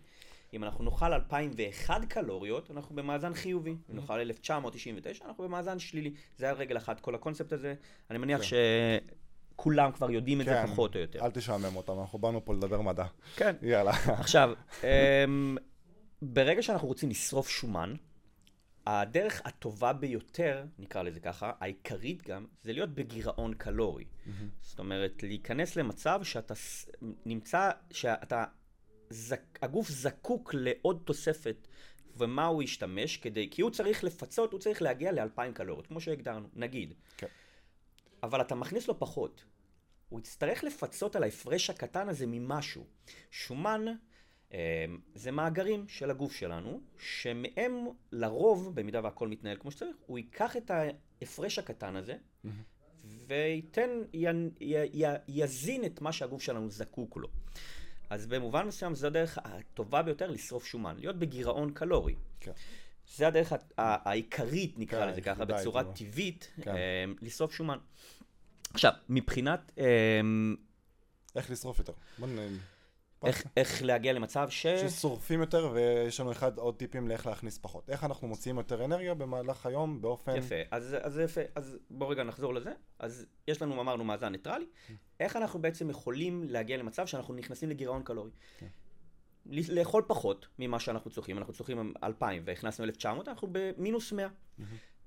B: אם אנחנו נאכל 2,001 קלוריות, אנחנו במאזן חיובי. אם נאכל 1,999, אנחנו במאזן שלילי. זה על רגל אחת, כל הקונספט הזה. אני מניח
A: כן.
B: שכולם כבר יודעים את זה
A: כן,
B: פחות או יותר.
A: אל תשעמם אותם, אנחנו באנו פה לדבר מדע.
B: כן.
A: יאללה.
B: עכשיו, אמ, ברגע שאנחנו רוצים לשרוף שומן, הדרך הטובה ביותר, נקרא לזה ככה, העיקרית גם, זה להיות בגירעון קלורי. זאת אומרת, להיכנס למצב שאתה נמצא, שאתה, זק, הגוף זקוק לעוד תוספת, ומה הוא ישתמש כדי, כי הוא צריך לפצות, הוא צריך להגיע ל-2,000 קלוריות, כמו שהגדרנו, נגיד.
A: כן.
B: אבל אתה מכניס לו פחות. הוא יצטרך לפצות על ההפרש הקטן הזה ממשהו. שומן אה, זה מאגרים של הגוף שלנו, שמהם לרוב, במידה והכל מתנהל כמו שצריך, הוא ייקח את ההפרש הקטן הזה, וייתן, י, י, י, יזין את מה שהגוף שלנו זקוק לו. אז במובן מסוים זו הדרך הטובה ביותר לשרוף שומן, להיות בגירעון קלורי.
A: כן.
B: זה הדרך העיקרית, נקרא
A: כן,
B: לזה ככה, בצורה. טבעית,
A: כן.
B: אה, לשרוף שומן. עכשיו, מבחינת אה,
A: איך לשרוף יותר. בוא נ...
B: איך, איך להגיע למצב ש...
A: ששורפים יותר, ויש לנו אחד עוד טיפים לאיך להכניס פחות. איך אנחנו מוציאים יותר אנרגיה במהלך היום באופן...
B: יפה, אז, אז יפה, אז בואו רגע נחזור לזה. אז יש לנו, אמרנו, מאזן ניטרלי. איך אנחנו בעצם יכולים להגיע למצב שאנחנו נכנסים לגירעון קלורי?
A: כן.
B: לאכול פחות ממה שאנחנו צורכים, אנחנו צורכים 2,000 והכנסנו 1,900, אנחנו במינוס 100.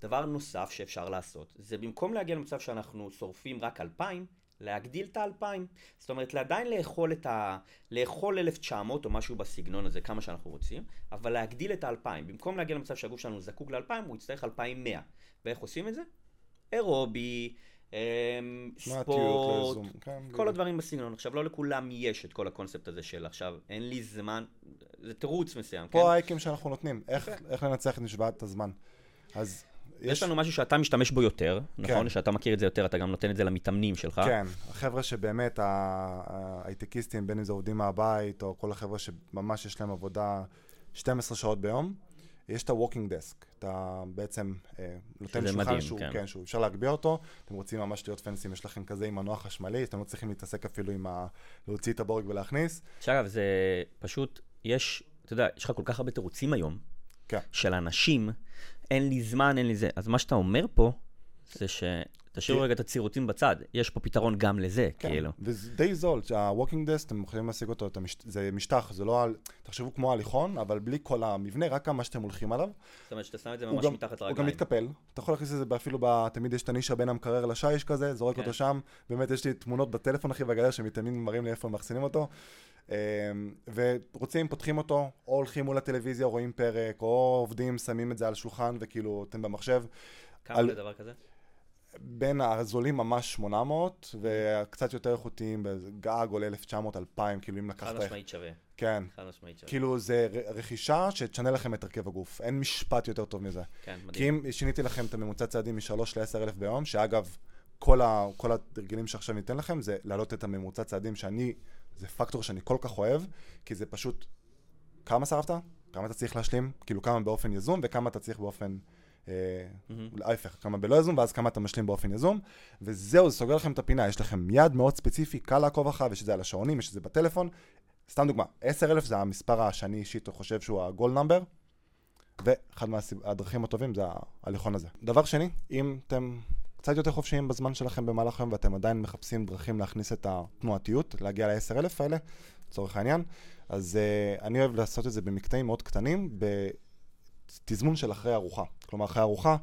B: דבר נוסף שאפשר לעשות, זה במקום להגיע למצב שאנחנו שורפים רק 2,000, להגדיל את ה-2,000. זאת אומרת, עדיין לאכול את ה... לאכול 1,900 או משהו בסגנון הזה, כמה שאנחנו רוצים, אבל להגדיל את ה-2,000. במקום להגיע למצב שהגוף שלנו זקוק ל-2,000, הוא יצטרך 2,100. ואיך עושים את זה? אירובי, אמ, ספורט,
A: כן,
B: כל. הדברים בסגנון. עכשיו, לא לכולם יש את כל הקונספט הזה של עכשיו, אין לי זמן, זה תירוץ מסוים, כן?
A: פה ההייקים שאנחנו נותנים, איך. איך לנצח את משוואת הזמן. אז
B: יש לנו משהו שאתה משתמש בו יותר, נכון?
A: כן.
B: שאתה מכיר את זה יותר, אתה גם נותן את זה למתאמנים שלך.
A: כן, החבר'ה שבאמת, ההייטקיסטים, בין אם זה עובדים מהבית, או כל החבר'ה שממש יש להם עבודה 12 שעות ביום, יש את ה-walking desk, אתה בעצם אה, נותן שולחן
B: מדהים,
A: שהוא,
B: כן.
A: כן, שהוא אפשר להגביה אותו, אתם רוצים ממש להיות פנסים, יש לכם כזה עם מנוע חשמלי, אתם לא צריכים להתעסק אפילו עם ה... להוציא את הבורג ולהכניס.
B: שאגב, זה פשוט, יש, אתה יודע, יש לך כל כך הרבה תירוצים היום,
A: כן.
B: של אנשים, אין לי זמן, אין לי זה. אז מה שאתה אומר פה, זה ש... תשאירו רגע את הצירותים בצד, יש פה פתרון גם לזה,
A: כן,
B: כאילו.
A: וזה די זול, ה-walking desk, אתם יכולים להשיג אותו, המש... זה משטח, זה לא, על- תחשבו כמו הליכון, אבל בלי כל המבנה, רק כמה שאתם הולכים עליו.
B: זאת אומרת שאתה שם את זה ממש
A: גם,
B: מתחת
A: הוא גם
B: לרגליים.
A: מתקפל, אתה יכול להכניס את זה אפילו, ב, תמיד יש את הנישה בין המקרר לשיש כזה, זורק
B: כן.
A: אותו שם, באמת יש לי תמונות בטלפון אחי בגלר שמתאמנים מראים לי איפה הם מאחסנים אותו, ורוצים, פותחים אותו, או הולכים מול הטלוויזיה, רואים פרק, או עובדים, שמים את זה על שולחן וכאילו אתם במחשב,
B: כמה
A: על-
B: עולה דבר כזה?
A: בין הזולים ממש 800, וקצת יותר איכותיים, גג עולה 1900-2000, כאילו אם
B: חד
A: לקחת,
B: משמעית שווה.
A: כן,
B: חד משמעית שווה.
A: כאילו זה רכישה שתשנה לכם את הרכב הגוף, אין משפט יותר טוב מזה.
B: כן,
A: כי
B: מדהים.
A: אם שיניתי לכם את הממוצע צעדים מ-3 ל-10 אלף ביום, שאגב, כל, ה, כל ההרגלים שעכשיו ניתן לכם זה להעלות את הממוצע צעדים שאני, זה פקטור שאני כל כך אוהב, כי זה פשוט, כמה שרפת? כמה אתה צריך להשלים? כאילו כמה באופן יזום וכמה אתה צריך באופן, אה,
B: מהמם.
A: ההפך, כמה בלא יזום ואז כמה אתה משלים באופן יזום, וזהו, זה סוגר לכם את הפינה, יש לכם יד מאוד ספציפי, קל לעקוב אחריו, יש את זה על השעונים, יש את זה בטלפון. סתם דוגמה, 10 אלף זה המספר שאני אישית חושב שהוא ה-goal number, ואחד מהדרכים הטובים זה ההליכון הזה. דבר שני, אם אתם קצת יותר חופשיים בזמן שלכם במהלך היום ואתם עדיין מחפשים דרכים להכניס את התנועתיות, להגיע ל-10,000 האלה, לצורך העניין. אז uh, אני אוהב לעשות את זה במקטעים מאוד קטנים, בתזמון של אחרי ארוחה. כלומר, אחרי ארוחה,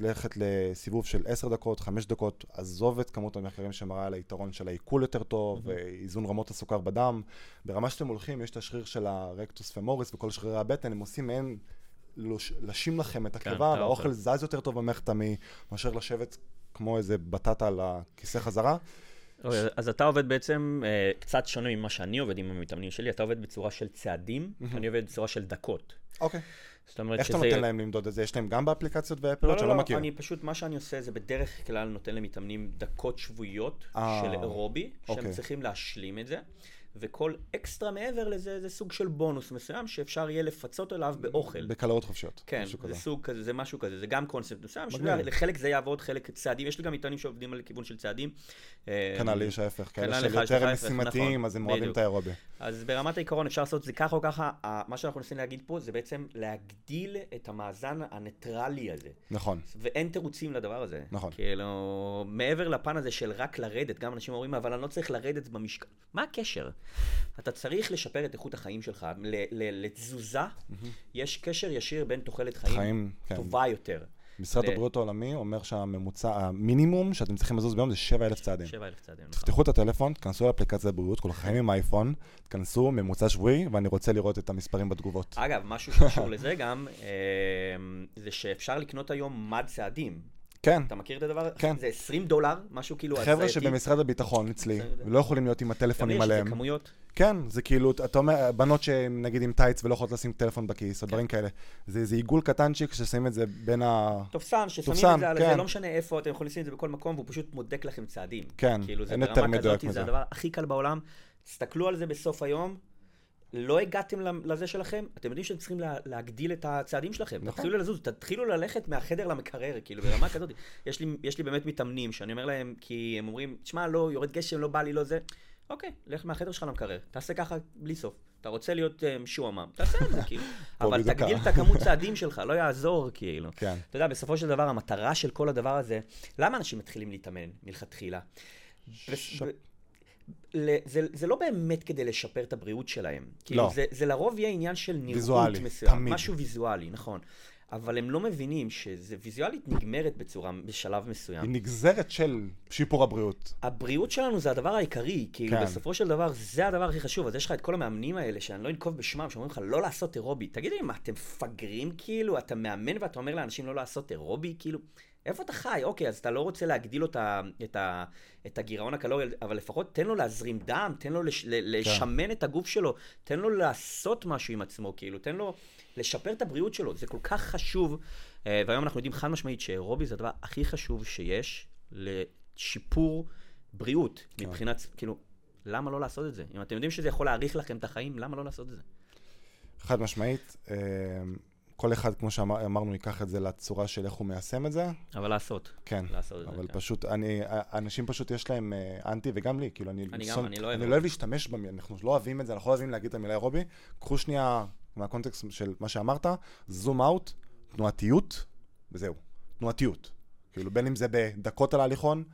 A: ללכת לסיבוב של 10 דקות, 5 דקות, עזוב את כמות המחקרים שמראה על היתרון של העיכול יותר טוב, mm-hmm. איזון רמות הסוכר בדם. ברמה שאתם הולכים, יש את השריר של הרקטוס פמוריס וכל שרירי הבטן, הם עושים מעין לשים לכם את כן, הקיבה, והאוכל זז יותר טוב במערכת המעי, מאשר לשבת כמו איזה בטטה על הכיסא חזרה.
B: אוקיי, אז אתה עובד בעצם אה, קצת שונה ממה שאני עובד עם המתאמנים שלי, אתה עובד בצורה של צעדים, אני עובד בצורה של דקות.
A: אוקיי. זאת אומרת איך שזה... אתה נותן להם למדוד את זה? יש להם גם באפליקציות ואפלות
B: לא, לא, לא, מכיר? אני פשוט, מה שאני עושה זה בדרך כלל נותן למתאמנים דקות שבועיות אה, של אירובי, שהם אוקיי. צריכים להשלים את זה. וכל אקסטרה מעבר לזה, זה סוג של בונוס מסוים שאפשר יהיה לפצות עליו באוכל.
A: בקלוריות חופשיות.
B: כן, זה כזה. סוג כזה, זה משהו כזה, זה גם קונספט מסוים. לחלק זה יעבוד, חלק צעדים, יש לי גם עיתונים שעובדים על כיוון של צעדים.
A: כנ"ל לי יש ההפך, כאלה של יותר משימתיים, נכון, אז הם אוהבים את האירובי.
B: אז ברמת העיקרון אפשר לעשות את זה ככה או ככה, מה שאנחנו מנסים להגיד פה זה בעצם להגדיל את המאזן הניטרלי הזה.
A: נכון.
B: ואין תירוצים לדבר הזה.
A: נכון.
B: כאילו, מעבר לפן הזה של רק לרדת, גם אנשים אומרים, אבל אני לא צריך לרדת במשקל. מה הקשר? אתה צריך לשפר את איכות החיים שלך. לתזוזה, mm-hmm. יש קשר ישיר בין תוחלת חיים, חיים כן. טובה כן. יותר.
A: משרד ל... הבריאות העולמי אומר שהממוצע, המינימום שאתם צריכים לזוז ביום זה 7,000 צעדים.
B: 7,000 צעדים, נכון.
A: תפתחו את הטלפון, תכנסו לאפליקציית הבריאות, כולכם חיים עם אייפון, תכנסו ממוצע שבועי, ואני רוצה לראות את המספרים בתגובות.
B: אגב, משהו שקשור לזה גם, אה, זה שאפשר לקנות היום מד צעדים.
A: כן.
B: אתה מכיר את הדבר?
A: כן.
B: זה 20 דולר, משהו כאילו...
A: חבר'ה שבמשרד הביטחון אצלי, ולא יכולים להיות עם הטלפונים עליהם.
B: זה כמויות.
A: כן, זה כאילו, אתה אומר, בנות שהן נגיד עם טייץ ולא יכולות לשים טלפון בכיס, או כן. דברים כאלה. זה איזה עיגול קטנצ'יק ששמים את זה בין ה...
B: תופסן, ששמים את זה על כן. זה, לא משנה איפה, אתם יכולים לשים את זה בכל מקום, והוא פשוט בודק לכם צעדים.
A: כן,
B: כאילו, אין יותר מדויק מזה. זה הדבר הכי קל בעולם. תסתכלו על זה בסוף היום, לא הגעתם לזה שלכם, אתם יודעים שאתם צריכים לה, להגדיל את הצעדים שלכם. נכון. תתחילו לזוז, תתחילו ללכת מהחדר למקרר, כאילו, ברמה כזאת. יש לי, יש לי באמת מתאמנים, שאני אומר להם, כי הם אומרים, תשמע, לא, יורד גשם, לא בא לי, לא זה. אוקיי, לך מהחדר שלך למקרר, תעשה ככה בלי סוף. אתה רוצה להיות משועמם, תעשה את זה, כאילו. אבל תגדיל את הכמות צעדים שלך, לא יעזור, כאילו.
A: כן.
B: אתה יודע, בסופו של דבר, המטרה של כל הדבר הזה, למה אנשים מתחילים להתאמן מלכתחילה? זה, זה לא באמת כדי לשפר את הבריאות שלהם. כאילו, לא. זה, זה לרוב יהיה עניין של נראות ויזואלי, מסוים. תמיד. משהו ויזואלי, נכון. אבל הם לא מבינים שזה ויזואלית נגמרת בצורה, בשלב מסוים.
A: היא נגזרת של שיפור הבריאות.
B: הבריאות שלנו זה הדבר העיקרי, כאילו כן. בסופו של דבר זה הדבר הכי חשוב. אז יש לך את כל המאמנים האלה, שאני לא אנקוב בשמם, שאומרים לך לא לעשות אירובי. תגידו לי, מה, אתם מפגרים כאילו? אתה מאמן ואתה אומר לאנשים לא לעשות אירובי? כאילו... איפה אתה חי? אוקיי, אז אתה לא רוצה להגדיל אותה, את, ה, את הגירעון הקלורי, אבל לפחות תן לו להזרים דם, תן לו לש, כן. לשמן את הגוף שלו, תן לו לעשות משהו עם עצמו, כאילו, תן לו לשפר את הבריאות שלו, זה כל כך חשוב. אה, והיום אנחנו יודעים חד משמעית שאירובי זה הדבר הכי חשוב שיש לשיפור בריאות, כן. מבחינת, כאילו, למה לא לעשות את זה? אם אתם יודעים שזה יכול להאריך לכם את החיים, למה לא לעשות את זה?
A: חד משמעית. כל אחד, כמו שאמרנו, ייקח את זה לצורה של איך הוא מיישם את זה.
B: אבל לעשות.
A: כן.
B: לעשות
A: אבל זה, כן. פשוט, אני, אנשים פשוט יש להם אה, אנטי, וגם לי, כאילו, אני...
B: אני גם, אני לא
A: אוהב. אני לא אוהב להשתמש במילה, אנחנו לא אוהבים את זה, אנחנו לא אוהבים להגיד את המילה אירובי. קחו שנייה מהקונטקסט של מה שאמרת, זום אאוט, תנועתיות, וזהו. תנועתיות. כאילו, בין אם זה בדקות על ההליכון,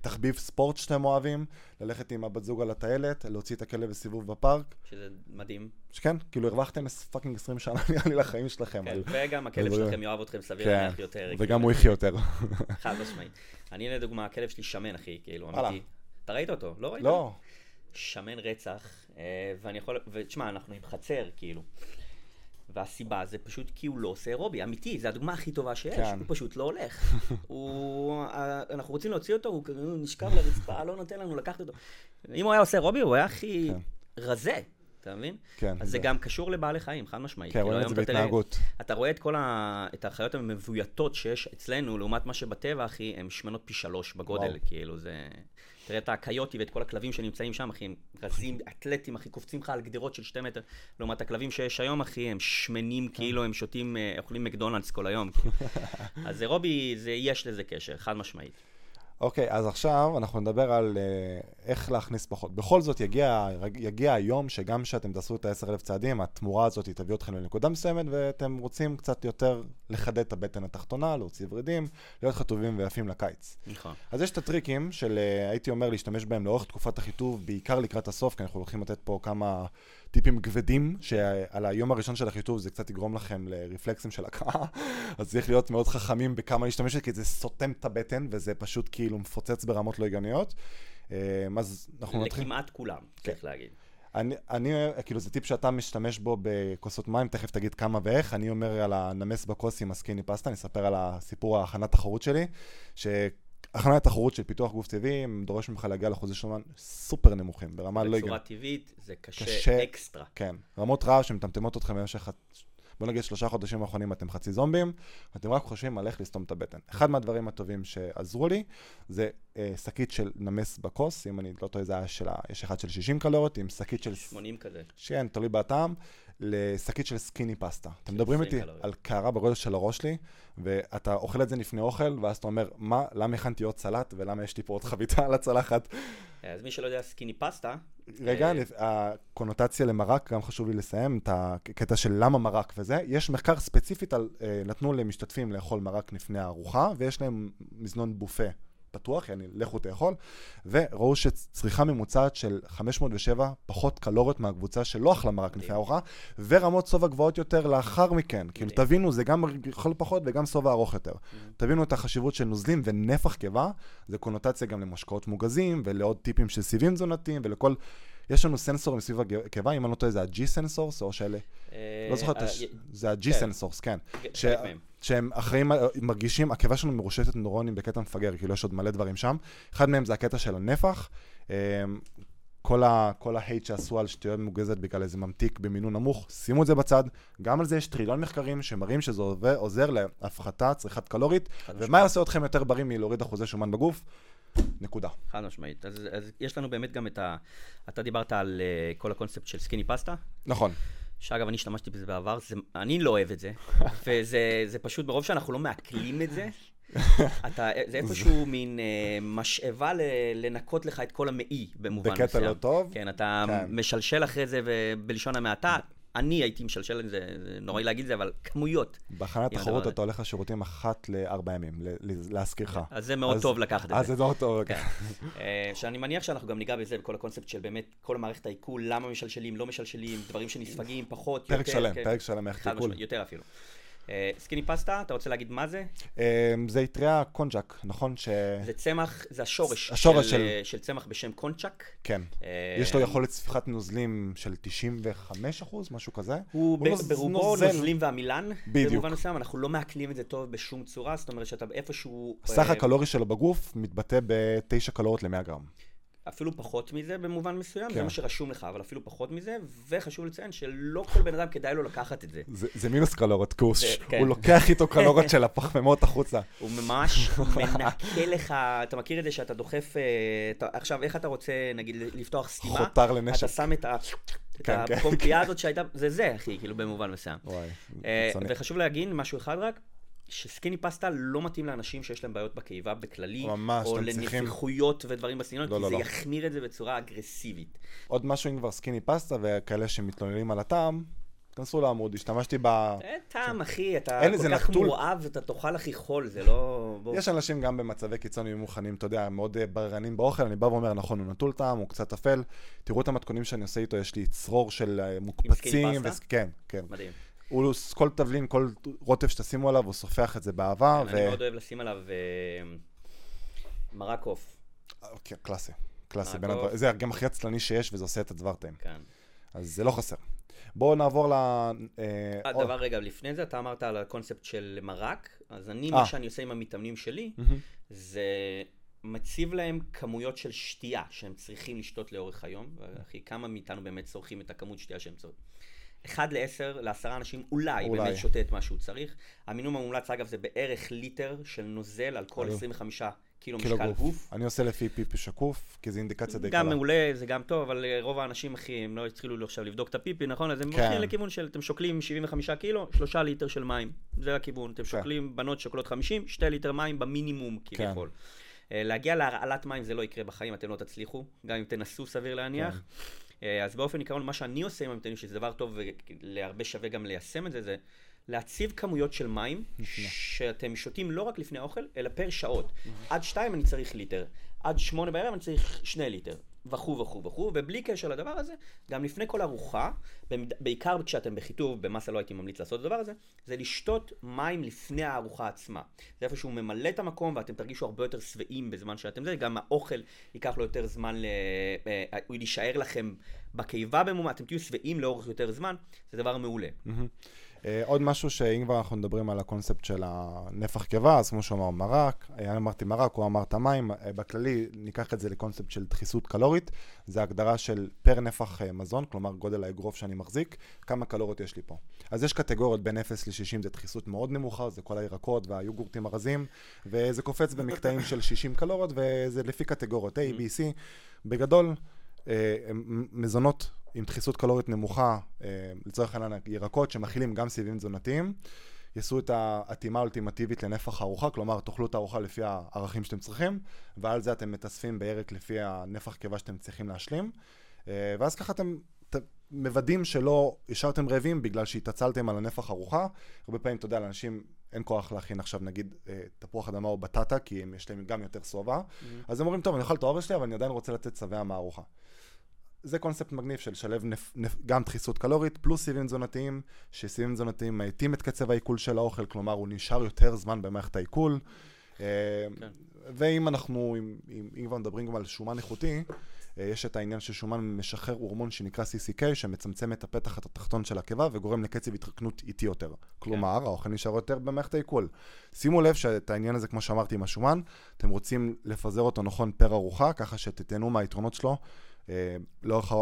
A: תחביב ספורט שאתם אוהבים, ללכת עם הבת זוג על הטיילת, להוציא את הכלב בסיבוב בפארק.
B: שזה מדהים.
A: שכן, כאילו הרווחתם פאקינג 20 שנה נראה לי לחיים שלכם.
B: כן, וגם הכלב שלכם יאהב אתכם סביר כן, להניח יותר.
A: וגם כאילו. הוא יחיה יותר.
B: חד משמעית. אני לדוגמה, הכלב שלי שמן, אחי, כאילו, אמיתי. אתה ראית אותו? לא ראית?
A: לא.
B: שמן רצח, אה, ואני יכול, ותשמע, אנחנו עם חצר, כאילו. והסיבה זה פשוט כי הוא לא עושה אירובי, אמיתי, זו הדוגמה הכי טובה שיש, כן. הוא פשוט לא הולך. הוא, אנחנו רוצים להוציא אותו, הוא נשכב לרצפה, לא נותן לנו לקחת אותו. אם הוא היה עושה אירובי, הוא היה הכי כן. רזה. אתה מבין?
A: כן.
B: אז זה גם קשור לבעלי חיים, חד משמעית.
A: כן, כאילו, רואים את זה בהתנהגות.
B: אתה רואה את כל ה... את החיות המבויתות שיש אצלנו, לעומת מה שבטבע, אחי, הן שמנות פי שלוש בגודל, כאילו זה... תראה את הקיוטי ואת כל הכלבים שנמצאים שם, אחי, הם רזים, אתלטים, אחי, קופצים לך על גדרות של שתי מטר, לעומת הכלבים שיש היום, אחי, הם שמנים, כן. כאילו הם שותים, אה, אוכלים מקדונלדס כל היום. אז רובי, יש לזה קשר, חד משמעית.
A: אוקיי, okay, אז עכשיו אנחנו נדבר על uh, איך להכניס פחות. בכל זאת יגיע, יגיע היום שגם כשאתם תעשו את ה-10,000 צעדים, התמורה הזאת תביא אתכם לנקודה מסוימת, ואתם רוצים קצת יותר לחדד את הבטן התחתונה, להוציא ורידים, להיות חטובים ויפים לקיץ.
B: נכון.
A: אז יש את הטריקים של, אה, הייתי אומר, להשתמש בהם לאורך תקופת החיטוב, בעיקר לקראת הסוף, כי אנחנו הולכים לתת פה כמה טיפים כבדים, שעל היום הראשון של החיטוב זה קצת יגרום לכם לרפלקסים של הקאה, אז צריך להיות מאוד חכמים בכמה להשתמש, כי זה סותם את הבטן, וזה פשוט כאילו מפוצץ ברמות לא הגיוניות. אה, אז אנחנו נתחיל.
B: לכמעט כולם,
A: כן.
B: צריך להגיד.
A: אני, אני, כאילו, זה טיפ שאתה משתמש בו בכוסות מים, תכף תגיד כמה ואיך. אני אומר על הנמס בכוס עם הסקיני פסטה, אני אספר על הסיפור ההכנת תחרות שלי, שהכנת תחרות של פיתוח גוף טבעי, דורש ממך להגיע לאחוזי שומן סופר נמוכים, ברמה לא
B: בצורה
A: הגיונית.
B: טבעית זה קשה,
A: קשה.
B: אקסטרה.
A: כן, רמות רעש שמטמטמות אתכם במשך, בוא נגיד שלושה חודשים האחרונים אתם חצי זומבים, ואתם רק חושבים על איך לסתום את הבטן. אחד מהדברים הטובים שעזרו לי, זה אה, שקית של נמס בכוס, אם אני לא טועה זה היה של, ה- יש אחד של 60 קלוריות, עם שקית של
B: 80 כזה.
A: כן, תלוי בטעם, לשקית של סקיני פסטה. אתם מדברים
B: 20
A: איתי
B: קלוריות.
A: על קערה בגודל של הראש שלי, ואתה אוכל את זה לפני אוכל, ואז אתה אומר, מה, למה הכנתי עוד סלט, ולמה יש לי פה עוד חביתה על הצלחת?
B: אז מי שלא יודע, סקיני פסטה,
A: רגע,
B: אה,
A: הקונוטציה למרק, גם חשוב לי לסיים את הקטע של למה מרק וזה. יש מחקר ספציפית על, אה, נתנו למשתתפים לאכול מרק לפני הארוחה, ויש להם מזנון בופה פתוח, יעני, לכו תאכול, וראו שצריכה ממוצעת של 507 פחות קלוריות מהקבוצה שלא אכלה מרק. לפני הארוחה, ורמות שובע גבוהות יותר לאחר מכן. כאילו. תבינו, זה גם אוכל פחות וגם שובע ארוך יותר. תבינו את החשיבות של נוזלים ונפח קיבה, זה קונוטציה גם למשקאות מוגזים ולעוד טיפים של סיבים תזונתיים ולכל... יש לנו סנסורים סביב הקיבה, אם אני לא טועה זה ה-G סנסורס, או שאלה,
B: אה,
A: לא זוכר,
B: אה,
A: זה ה-G
B: כן.
A: סנסורס, כן. שהם אחראים, על- מרגישים, הקיבה שלנו מרושתת נוירונים בקטע מפגר, כאילו יש עוד מלא דברים שם. אחד מהם זה הקטע של הנפח. אמ, כל ה- כל ה-hate שעשו על שתייה מוגזת בגלל איזה ממתיק במינון נמוך, שימו את זה בצד. גם על זה יש טריליון מחקרים שמראים שזה עוזר- להפחתה, צריכת קלורית, ומה. יעשה אתכם יותר בריא מלהוריד אחוזי שומן בגוף? נקודה.
B: חד משמעית. אז, אז יש לנו באמת גם את ה... אתה דיברת על uh, כל הקונספט של סקיני פסטה,
A: נכון.
B: שאגב, אני השתמשתי בזה בעבר, זה, אני לא אוהב את זה, וזה זה פשוט, ברוב שאנחנו לא מעכלים את זה, אתה, זה איפשהו מין אה, משאבה ל, לנקות לך את כל המעי במובן
A: בקטע
B: מסוים.
A: לא טוב.
B: כן, אתה
A: כן.
B: משלשל אחרי זה, ובלשון המעטה, אני הייתי משלשל זה, זה נוראי להגיד את זה, אבל כמויות. בהכנות
A: לתחרות
B: הדבר
A: אתה הולך לשירותים אחת לארבעה ימים, להזכירך.
B: אז זה מאוד טוב לקחת את
A: אז
B: זה.
A: זה מאוד טוב.
B: כן. אה, שאני מניח שאנחנו גם ניגע בזה, בכל הקונספט של באמת כל מערכת העיכול, למה משלשלים, לא משלשלים, דברים שנספגים, פחות, יותר.
A: פרק שלם,
B: כן.
A: פרק שלם טיפול.
B: משמעית, יותר אפילו. אה, skinny pasta, אתה רוצה להגיד מה זה?
A: אמ, זה אטריה קונג'ק, נכון? ש...
B: זה צמח, זה השורש.
A: השורש של-
B: אה, של צמח בשם קונג'ק.
A: כן.
B: אה,
A: יש לו יכולת ספיחת נוזלים של 95 אחוז, משהו כזה.
B: הוא ב-
A: נוז-
B: ברובו
A: נוזל.
B: נוזלים ועמילן.
A: בדיוק.
B: במובן מסוים, אנחנו לא מעכלים את זה טוב בשום צורה, זאת אומרת שאתה איפשהו...
A: סך
B: אה,
A: הקלורי שלו בגוף מתבטא ב-9 קלוריות ל-100 גרם.
B: אפילו פחות מזה במובן מסוים, זה
A: כן.
B: מה שרשום לך, אבל אפילו פחות מזה, וחשוב לציין שלא כל בן אדם כדאי לו לקחת את זה.
A: זה זה מינוס קלוריות, כי הוא
B: זה-
A: ש-
B: כן.
A: הוא לוקח איתו קלוריות של הפחמימות החוצה.
B: הוא ממש מנקה לך, אתה מכיר את זה שאתה דוחף, אה, אתה, עכשיו איך אתה רוצה נגיד לפתוח סתימה?
A: חותר לנשק.
B: אתה שם את, ה, את
A: כן, כן.
B: הפומפייה הזאת שהייתה, זה זה אחי, כאילו במובן מסוים.
A: וואי,
B: אה. וחשוב להגיד משהו אחד רק, שסקיני פסטה לא מתאים לאנשים שיש להם בעיות בקיבה בכללי,
A: ממש,
B: או
A: אתם צריכים-
B: לנפיחויות ודברים בסגנון,
A: לא,
B: כי
A: לא,
B: זה
A: לא.
B: יחמיר את זה בצורה אגרסיבית.
A: עוד משהו אם כבר סקיני פסטה וכאלה שמתלוננים על הטעם, כנסו לעמוד, השתמשתי ב...
B: אין טעם, אחי, אתה כל כך
A: נטול.
B: מורעב, אתה תאכל אחי חול, זה לא... בוא.
A: יש אנשים גם במצבי קיצון יהיו מוכנים, אתה יודע, מאוד אה, בררנים באוכל, אני בא ואומר, נכון, הוא נטול טעם, הוא קצת אפל. תראו את המתכונים שאני עושה איתו, יש לי צרור של אה, מוקפצים.
B: פסטה?
A: כן, כן.
B: מדהים.
A: הוא, כל תבלין, כל רוטב שתשימו עליו, הוא סופח את זה באהבה.
B: אני מאוד אוהב לשים עליו אה, מרק עוף.
A: כן, קלאסי. קלאסי. הדבר... זה גם הכי עצלני שיש, וזה עושה את הדבר טעים.
B: כן.
A: אז זה לא חסר. בואו נעבור ל... אה, עוד-
B: הדבר רגע, לפני זה אתה אמרת על הקונספט של מרק, אז אני,
A: אה.
B: מה שאני עושה עם המתאמנים שלי. זה מציב להם כמויות של שתייה שהם צריכים לשתות לאורך היום, אחי, כמה מאיתנו באמת צורכים את הכמות שתייה שהם צורכים? אחד לעשר, לעשרה אנשים אולי,
A: אולי.
B: באמת שותה את מה שהוא צריך. המינום המומלץ אגב זה בערך ליטר של נוזל על כל
A: אלו.
B: 25 קילו
A: קילו
B: משקל
A: גוף.
B: גוף.
A: אני עושה לפי פיפי שקוף, כי זו אינדיקציה די
B: גם
A: קלה.
B: מעולה, זה גם טוב, אבל אה, רוב האנשים, אחי, הם לא התחילו עכשיו לבדוק את הפיפי, נכון? אז הם
A: כן.
B: הולכים לכיוון של, אתם שוקלים 75 קילו, 3 ליטר של מים. זה הכיוון.
A: כן.
B: אתם שוקלים, בנות שוקלות 50, 2 ליטר מים במינימום, כביכול. אה, להגיע להרעלת מים זה לא יקרה בחיים, אתם לא תצליחו, גם אם תנסו, סביר להניח.
A: כן.
B: אה, אז באופן עיקרון, מה שאני עושה עם המתנים, שזה דבר טוב ולהרבה שווה גם ליישם את זה, זה להציב כמויות של מים, שאתם שותים לא רק לפני האוכל, אלא פר שעות. עד שתיים אני צריך ליטר, עד שמונה בערב אני צריך שני ליטר. וכו' וכו' וכו', ובלי קשר לדבר הזה, גם לפני כל ארוחה, בעיקר כשאתם בחיטוב, במסה לא הייתי ממליץ לעשות את הדבר הזה, זה לשתות מים לפני הארוחה עצמה. זה איפה שהוא ממלא את המקום ואתם תרגישו הרבה יותר שבעים בזמן שאתם זה, גם האוכל ייקח לו יותר זמן, ל... אה, הוא יישאר לכם בקיבה במומה, אתם תהיו שבעים לאורך יותר זמן, זה דבר מעולה.
A: Mm-hmm. אה, עוד משהו שאם כבר אנחנו מדברים על הקונספט של הנפח קיבה, אז כמו שהוא אמר מרק, אה, אני אמרתי מרק, הוא אמר את המים, אה, בכללי ניקח את זה לקונספט של דחיסות קלורית, זה הגדרה של פר נפח מזון, כלומר גודל האגרוף שאני מחזיק, כמה קלוריות יש לי פה. אז יש קטגוריות בין 0 ל-60 זה דחיסות מאוד נמוכה, זה כל הירקות והיוגורטים הרזים, וזה קופץ במקטעים של 60 קלוריות, וזה לפי קטגוריות A, B, C. בגדול, מזונות עם דחיסות קלורית נמוכה, אה, לצורך העניין ירקות שמכילים גם סיבים תזונתיים, יעשו את האטימה האולטימטיבית לנפח הארוחה, כלומר תאכלו את הארוחה לפי הערכים שאתם צריכים, ועל זה אתם מתאספים בירק לפי הנפח קיבה שאתם צריכים להשלים, אה, ואז ככה אתם מוודאים שלא השארתם רעבים בגלל שהתעצלתם על הנפח ארוחה. הרבה פעמים, אתה יודע, לאנשים אין כוח להכין עכשיו נגיד אה, תפוח אדמה או בטטה, כי יש להם גם יותר שובע, mm-hmm. אז הם אומרים, טוב, אני אוכל את האוכל שלי, אבל אני עדיין רוצה לתת שבע מהארוחה. זה קונספט מגניב של שלב נפ, נפ, גם דחיסות קלורית פלוס סיבים תזונתיים, שסיבים תזונתיים מאטים את קצב העיכול של האוכל, כלומר הוא נשאר יותר זמן במערכת העיכול. אה, כן. ואם אנחנו, אם, אם, אם כבר מדברים גם על שומן איכותי, אה, יש את העניין ששומן משחרר הורמון שנקרא CCK, שמצמצם את הפתח התחתון של הקיבה וגורם לקצב התרקנות איטי יותר. כלומר, כן. האוכל נשאר יותר במערכת העיכול. שימו לב שאת העניין הזה, כמו שאמרתי עם השומן, אתם רוצים לפזר אותו נכון פר ארוחה, ככה שתתהנו מהיתרונות שלו. אה, לאורך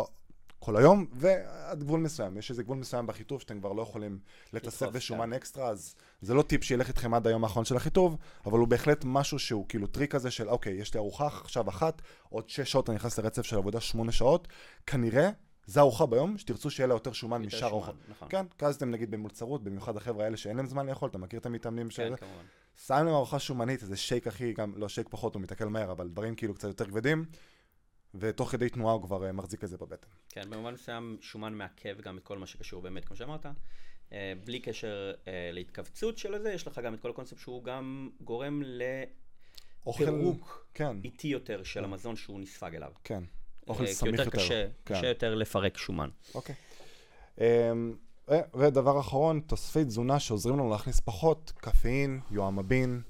A: כל היום, ועד גבול מסוים. יש איזה גבול מסוים בחיטוב שאתם כבר לא יכולים להתעסק בשומן כן. אקסטרה, אז זה לא טיפ שילך איתכם עד היום האחרון של החיטוב, אבל הוא בהחלט משהו שהוא כאילו טריק כזה של אוקיי, יש לי ארוחה עכשיו אחת, עוד שש שעות אני נכנס לרצף של עבודה שמונה שעות, כנראה זה ארוחה ביום, שתרצו שיהיה לה יותר שומן משאר ארוחה. נכון. כן, אתם נגיד במלצרות, במיוחד החבר'ה האלה שאין להם זמן לאכול, אתה מכיר את המתאמנים כן, של... כמובן. שם להם ארוחה שומנית, איזה שייק הכי, גם לא שייק פחות, הוא מתעכל מהר, אבל דברים כאילו קצת יותר כבדים. ותוך כדי תנועה הוא כבר אה, מחזיק את זה בבטן.
B: כן, במובן מסוים שומן מעכב גם את כל מה שקשור באמת, כמו שאמרת. אה, בלי קשר אה, להתכווצות של זה, יש לך גם את כל הקונספט שהוא גם גורם לפירוק כן. איטי יותר של כן. המזון שהוא נספג אליו.
A: כן, אוכל סמיך יותר.
B: קשה,
A: כן.
B: קשה יותר לפרק שומן.
A: אוקיי. אמ, ודבר אחרון, תוספי תזונה שעוזרים לנו להכניס פחות, קפאין, יואמבין,
B: אמ,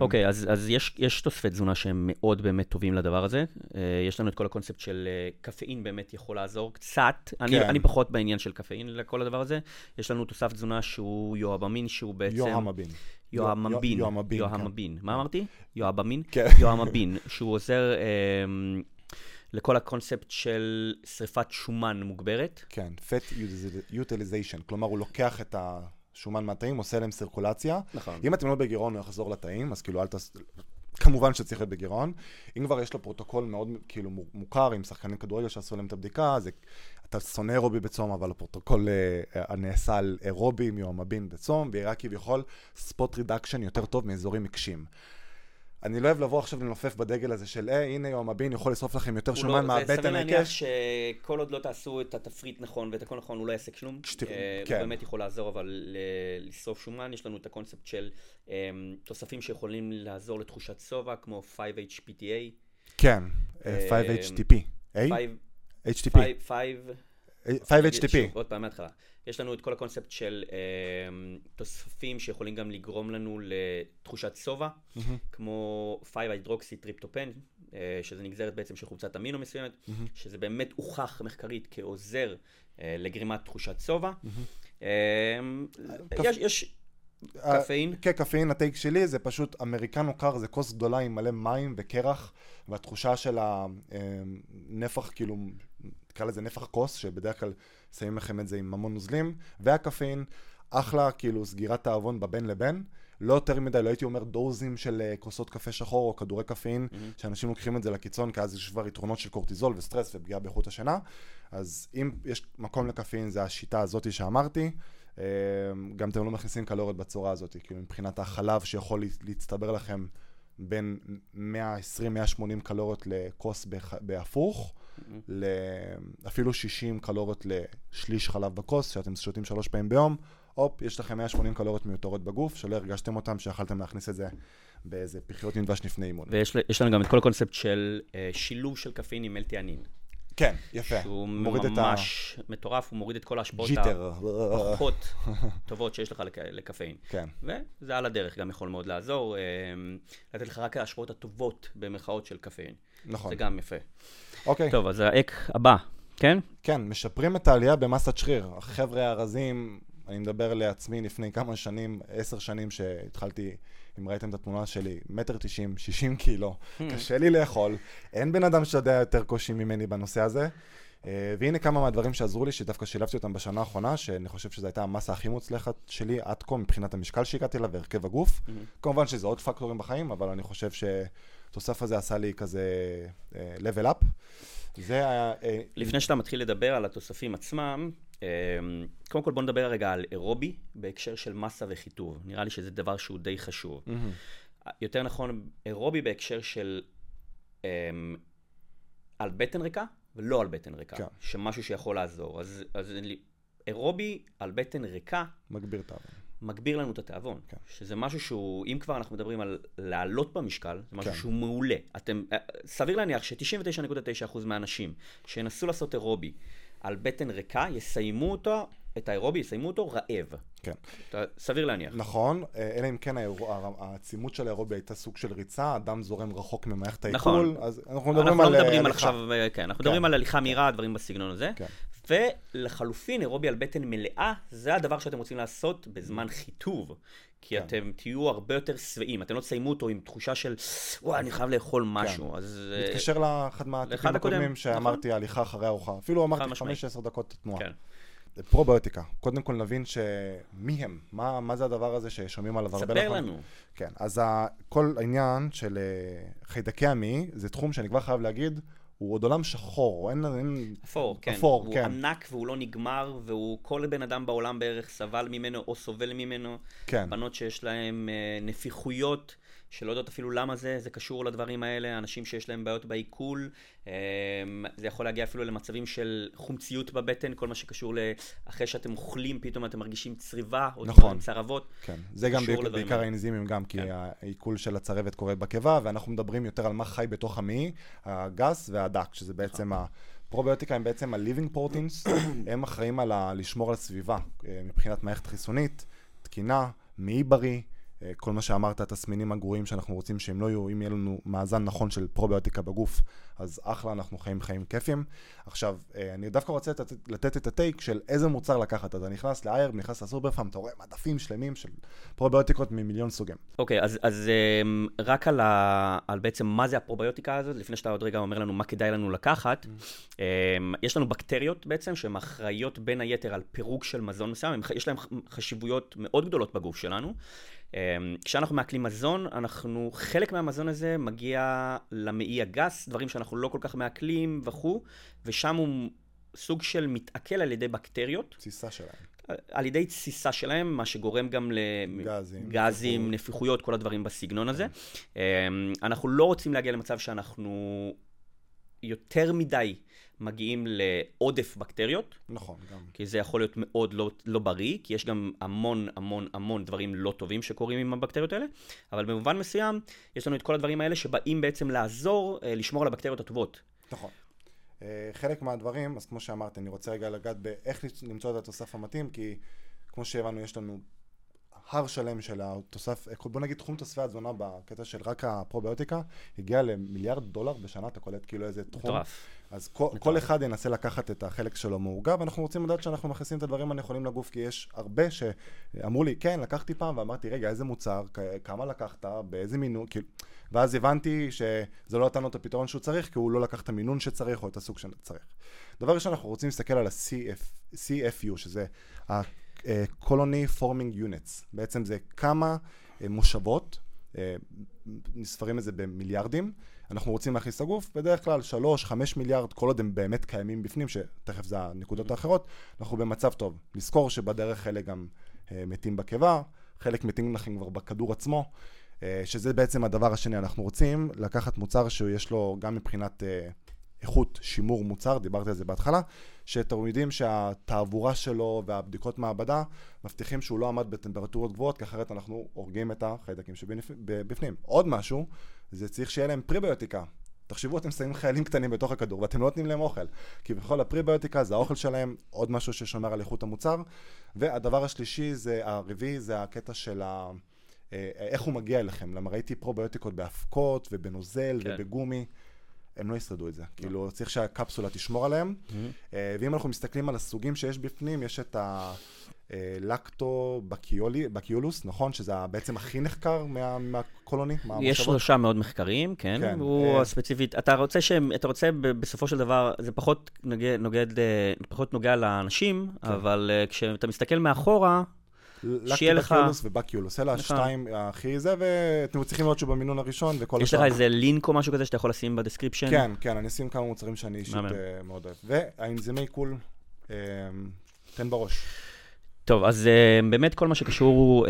B: אוקיי, okay, אז, אז יש, יש תוספי תזונה שהם מאוד באמת טובים לדבר הזה. Uh, יש לנו את כל הקונספט של uh, קפאין באמת יכול לעזור קצת. כן. אני, אני פחות בעניין של קפאין לכל הדבר הזה. יש לנו תוסף תזונה שהוא יואבמין, שהוא בעצם...
A: יואמבין.
B: יואמבין. יואמבין. יואמבין. מה אמרתי? יואבמין?
A: כן.
B: יואמבין, שהוא עוזר... Um, לכל הקונספט של שריפת שומן מוגברת.
A: כן, fat utilization, כלומר הוא לוקח את ה... שומן מהתאים, עושה להם סירקולציה. נכון. אם אתם לא בגירעון, הוא יחזור לתאים, אז כאילו אל תס... כמובן שצריך להיות בגירעון. אם כבר יש לו פרוטוקול מאוד כאילו מוכר עם שחקנים כדורגל שעשו להם את הבדיקה, זה, אתה שונא אירובי בצום, אבל הפרוטוקול אה, נעשה על אירובי עם יוהימבין בצום, ויראה כביכול spot reduction יותר טוב מאזורים עקשים. אני לא אוהב לבוא עכשיו לנופף בדגל הזה של, אה, הנה יוהימבין יכול לשרוף לכם יותר שומן לא, מהבטן
B: הקש. זה סביר להניח שכל עוד לא תעשו את התפריט נכון ואת הכל נכון, הוא לא יעשה כלום. שתראו, אה, כן. הוא באמת יכול לעזור, אבל לשרוף שומן, יש לנו את הקונספט של אה, תוספים שיכולים לעזור לתחושת שובע, כמו 5-HPTA.
A: כן, 5-HTP. אה, 5-HTP. 5-HTP.
B: עוד פעם מההתחלה. יש לנו את כל הקונספט של אה, תוספים שיכולים גם לגרום לנו לתחושת שובע, mm-hmm. כמו 5-הידרוקסי טריפטופן, אה, שזה נגזרת בעצם של חומצת אמינו מסוימת, mm-hmm. שזה באמת הוכח מחקרית כעוזר אה, לגרימת תחושת שובע. Mm-hmm. אה. יש, יש קפאין.
A: כן, קפאין, הטייק שלי זה פשוט אמריקנו קר, זה כוס גדולה עם מלא מים וקרח, והתחושה של הנפח, כאילו, נקרא לזה נפח כוס, שבדרך כלל שמים לכם את זה עם המון נוזלים, והקפאין, אחלה, כאילו, סגירת תאבון בבין לבין. לא יותר מדי, לא הייתי אומר דוזים של uh, כוסות קפה שחור או כדורי קפאין, mm-hmm. שאנשים לוקחים את זה לקיצון, כי אז יש כבר יתרונות של קורטיזול וסטרס ופגיעה באיכות השינה. אז אם יש מקום לקפאין, זה השיטה הזאת שאמרתי. Uh, גם אתם לא מכניסים קלוריות בצורה הזאת, כאילו מבחינת החלב שיכול להצטבר לכם בין 120-180 קלוריות לכוס בהפוך. אפילו 60 קלוריות לשליש חלב בכוס, שאתם שותים שלוש פעמים ביום, הופ, יש לכם 180 קלוריות מיותרות בגוף, שלא הרגשתם אותם, שיכלתם להכניס את זה באיזה פחיות עם דבש לפני אימון.
B: ויש לנו גם את כל הקונספט של אה, שילוב של קפאין עם מלטיאנין.
A: כן, יפה.
B: שהוא ממש מטורף, הוא מוריד את כל ההשפעות. הפחות טובות שיש לך לק- לקפאין.
A: כן.
B: וזה על הדרך גם יכול מאוד לעזור, אה, לתת לך רק ההשפעות הטובות במרכאות של קפאין.
A: נכון.
B: זה גם יפה.
A: אוקיי.
B: טוב, אז האק הבא, כן?
A: כן, משפרים את העלייה במסת שריר. החבר'ה הרזים, אני מדבר לעצמי לפני כמה שנים, עשר שנים שהתחלתי, אם ראיתם את התמונה שלי, מטר תשעים, שישים קילו, קשה לי לאכול, אין בן אדם שיודע יותר קושי ממני בנושא הזה. אה, והנה כמה מהדברים שעזרו לי, שדווקא שילבתי אותם בשנה האחרונה, שאני חושב שזו הייתה המסה הכי מוצלחת שלי עד כה מבחינת המשקל שהגעתי אליו והרכב הגוף. כמובן שזה עוד פקטורים בחיים, אבל אני חושב שהתוסף הזה עשה לי כזה אה, level up. זה היה... אה,
B: לפני שאתה מתחיל לדבר על התוספים עצמם, קודם כל בוא נדבר רגע על אירובי בהקשר של מסה וחיטוב. נראה לי שזה דבר שהוא די חשוב.
A: מהמם.
B: יותר נכון, אירובי בהקשר של אה, על בטן ריקה ולא על בטן ריקה.
A: כן.
B: שמשהו שיכול לעזור. אז, אז אירובי על בטן ריקה
A: מגביר את האבן.
B: מגביר לנו את התיאבון.
A: כן.
B: שזה משהו שהוא, אם כבר אנחנו מדברים על לעלות במשקל, זה משהו
A: כן.
B: שהוא מעולה. אתם, אה, סביר להניח ש-99.9% מהאנשים שינסו לעשות אירובי על בטן ריקה, יסיימו אותו, את האירובי, יסיימו אותו רעב.
A: כן.
B: סביר להניח.
A: נכון, אה, אלא אם כן האירו- הר- העצימות של האירובי הייתה סוג של ריצה, הדם זורם רחוק ממערכת
B: נכון.
A: העיכול, אז אנחנו מדברים
B: אנחנו
A: על
B: לא מדברים על. עכשיו, אה, כן, אנחנו
A: כן.
B: מדברים על הליכה מהירה, דברים בסגנון הזה.
A: כן.
B: ולחלופין, אירובי על בטן מלאה, זה הדבר שאתם רוצים לעשות בזמן חיטוב. כי
A: כן.
B: אתם תהיו הרבה יותר שבעים, אתם לא תסיימו אותו עם תחושה של, וואי, אני חייב לאכול משהו. אז... אה,
A: מתקשר לאחד מהטיפים הקודמים שאמרתי, הליכה אחרי ארוחה. אפילו אמרתי
B: משמעית.
A: 5-10 דקות תנועה.
B: כן.
A: פרוביוטיקה, קודם כל נבין שמי הם, מה, מה זה הדבר הזה ששומעים עליו הרבה.
B: ספר
A: נכון?
B: לנו.
A: כן, אז כל העניין של אה, חיידקי המעי, זה תחום שאני כבר חייב להגיד, הוא עוד עולם שחור, אין... אין
B: אפור, כן.
A: אפור,
B: הוא
A: כן.
B: ענק והוא לא נגמר, והוא כל בן אדם בעולם בערך סבל ממנו או סובל ממנו.
A: כן.
B: בנות שיש להן אה, נפיחויות, שלא יודעות אפילו למה זה, זה קשור לדברים האלה, אנשים שיש להם בעיות בעיכול, אה, זה יכול להגיע אפילו למצבים של חומציות בבטן, כל מה שקשור ל... אחרי שאתם אוכלים, פתאום אתם מרגישים צריבה, או
A: נכון.
B: צרבות.
A: כן, זה גם בעיקר, בעיקר. האנזימים גם, כי
B: כן.
A: העיכול של הצרבת קורה בקיבה, ואנחנו מדברים יותר על מה חי בתוך המעי, הגס והדק, שזה בעצם
B: נכון.
A: הפרוביוטיקה הם בעצם ה-living proteins, הם אחראים על ה- לשמור על הסביבה אה, מבחינת מערכת חיסונית, תקינה, מעי בריא, כל מה שאמרת, התסמינים הגרועים שאנחנו רוצים שהם לא יהיו, אם יהיה לנו מאזן נכון של פרוביוטיקה בגוף, אז אחלה, אנחנו חיים חיים כיפים. עכשיו, אה, אני דווקא רוצה לתת, לתת את הטייק של איזה מוצר לקחת. אתה נכנס לאיירב, נכנס לסופרפארם, אתה רואה מדפים שלמים של פרוביוטיקות ממיליון סוגים.
B: אוקיי, אז, אז אמ, רק על, ה, על בעצם מה זה הפרוביוטיקה הזאת, לפני שאתה עוד רגע אומר לנו מה כדאי לנו לקחת, אמ, יש לנו בקטריות בעצם, שהן אחראיות בין היתר על פירוק של מזון מסוים, יש להן חשיבויות מאוד גדולות בגוף שלנו. אמ, כשאנחנו מעכלים מזון, אנחנו, חלק מהמזון הזה מגיע למעי הגס, דברים שאנחנו לא כל כך מעכלים וכו', ושם הוא סוג של מתעכל על ידי בקטריות.
A: תסיסה שלהם.
B: על ידי תסיסה שלהם, מה שגורם גם
A: גזים,
B: לגזים, נפיחויות, כל הדברים בסגנון הזה. אמ, אנחנו לא רוצים להגיע למצב שאנחנו יותר מדי מגיעים לעודף בקטריות,
A: נכון, גם.
B: כי זה יכול להיות מאוד לא, לא בריא, כי יש גם המון המון המון דברים לא טובים שקורים עם הבקטריות האלה, אבל במובן מסוים, יש לנו את כל הדברים האלה שבאים בעצם לעזור אה, לשמור על הבקטריות הטובות.
A: נכון. אה, חלק מהדברים, אז כמו שאמרתי, אני רוצה רגע לגעת באיך למצוא את התוסף המתאים, כי כמו שהבנו, יש לנו הר שלם של התוסף, בוא נגיד תחום תוספי התזונה בקטע של רק הפרוביוטיקה, הגיע למיליארד דולר בשנה, אתה קולט כאילו איזה תחום.
B: מטורף.
A: אז כל, כל אחד ינסה לקחת את החלק שלו מעוגב, ואנחנו רוצים לדעת שאנחנו מכניסים את הדברים הנכונים לגוף, כי יש הרבה שאמרו לי, כן, לקחתי פעם, ואמרתי, רגע, איזה מוצר, כמה לקחת, באיזה מינון, כאילו, ואז הבנתי שזה לא נתן לו את הפתרון שהוא צריך, כי הוא לא לקח את המינון שצריך, או את הסוג שצריך. דבר ראשון, אנחנו רוצים להסתכל על ה-CF, CFU, שזה ה-Colony Forming Units. בעצם זה כמה אה, מושבות, אה, נספרים את זה במיליארדים, אנחנו רוצים להכניס לגוף, בדרך כלל 3-5 מיליארד, כל עוד הם באמת קיימים בפנים, שתכף זה הנקודות האחרות, אנחנו במצב טוב. לזכור שבדרך חלק גם אה, מתים בקיבה, חלק מתים לכם כבר בכדור עצמו, שזה בעצם הדבר השני. אנחנו רוצים לקחת מוצר שיש לו גם מבחינת איכות שימור מוצר, דיברתי על זה בהתחלה, שאתם יודעים שהתעבורה שלו והבדיקות מעבדה מבטיחים שהוא לא עמד בטמפרטורות גבוהות, כי אחרת אנחנו הורגים את החיידקים שבפנים. עוד משהו, זה צריך שיהיה להם פריביוטיקה. תחשבו, אתם שמים חיילים קטנים בתוך הכדור ואתם לא נותנים להם אוכל. כי בכל הפריביוטיקה זה האוכל שלהם, עוד משהו ששומר על איכות המוצר. והדבר השלישי, זה, הרביעי, זה הקטע של ה... אה, איך הוא מגיע אליכם. למה ראיתי פרוביוטיקות באבקות ובנוזל כן. ובגומי. הם לא ישרדו את זה. לא. כאילו, צריך שהקפסולה תשמור עליהם. Mm-hmm. ואם אנחנו מסתכלים על הסוגים שיש בפנים, יש את ה... לקטו בקיולוס, נכון? שזה בעצם הכי נחקר מה, מהקולוני?
B: יש שלושה מאוד מחקרים, כן. כן. הוא אה... ספציפית, אתה רוצה שהם, אתה רוצה בסופו של דבר, זה פחות נוגע, נוגד, אה, פחות נוגע לאנשים, כן. אבל כשאתה מסתכל מאחורה,
A: שיהיה לך... לקטובצילוס, אלה נכון. השתיים הכי זה, ואתם צריכים לראות שהוא במינון הראשון וכל
B: השאר. יש לך איזה לינק או משהו כזה שאתה יכול לשים ב description?
A: כן, כן, אני אשים כמה מוצרים שאני אישית אה, מאוד אוהב. והאנזימי עיכול, תן בראש.
B: טוב, אז uh, באמת כל מה שקשור uh,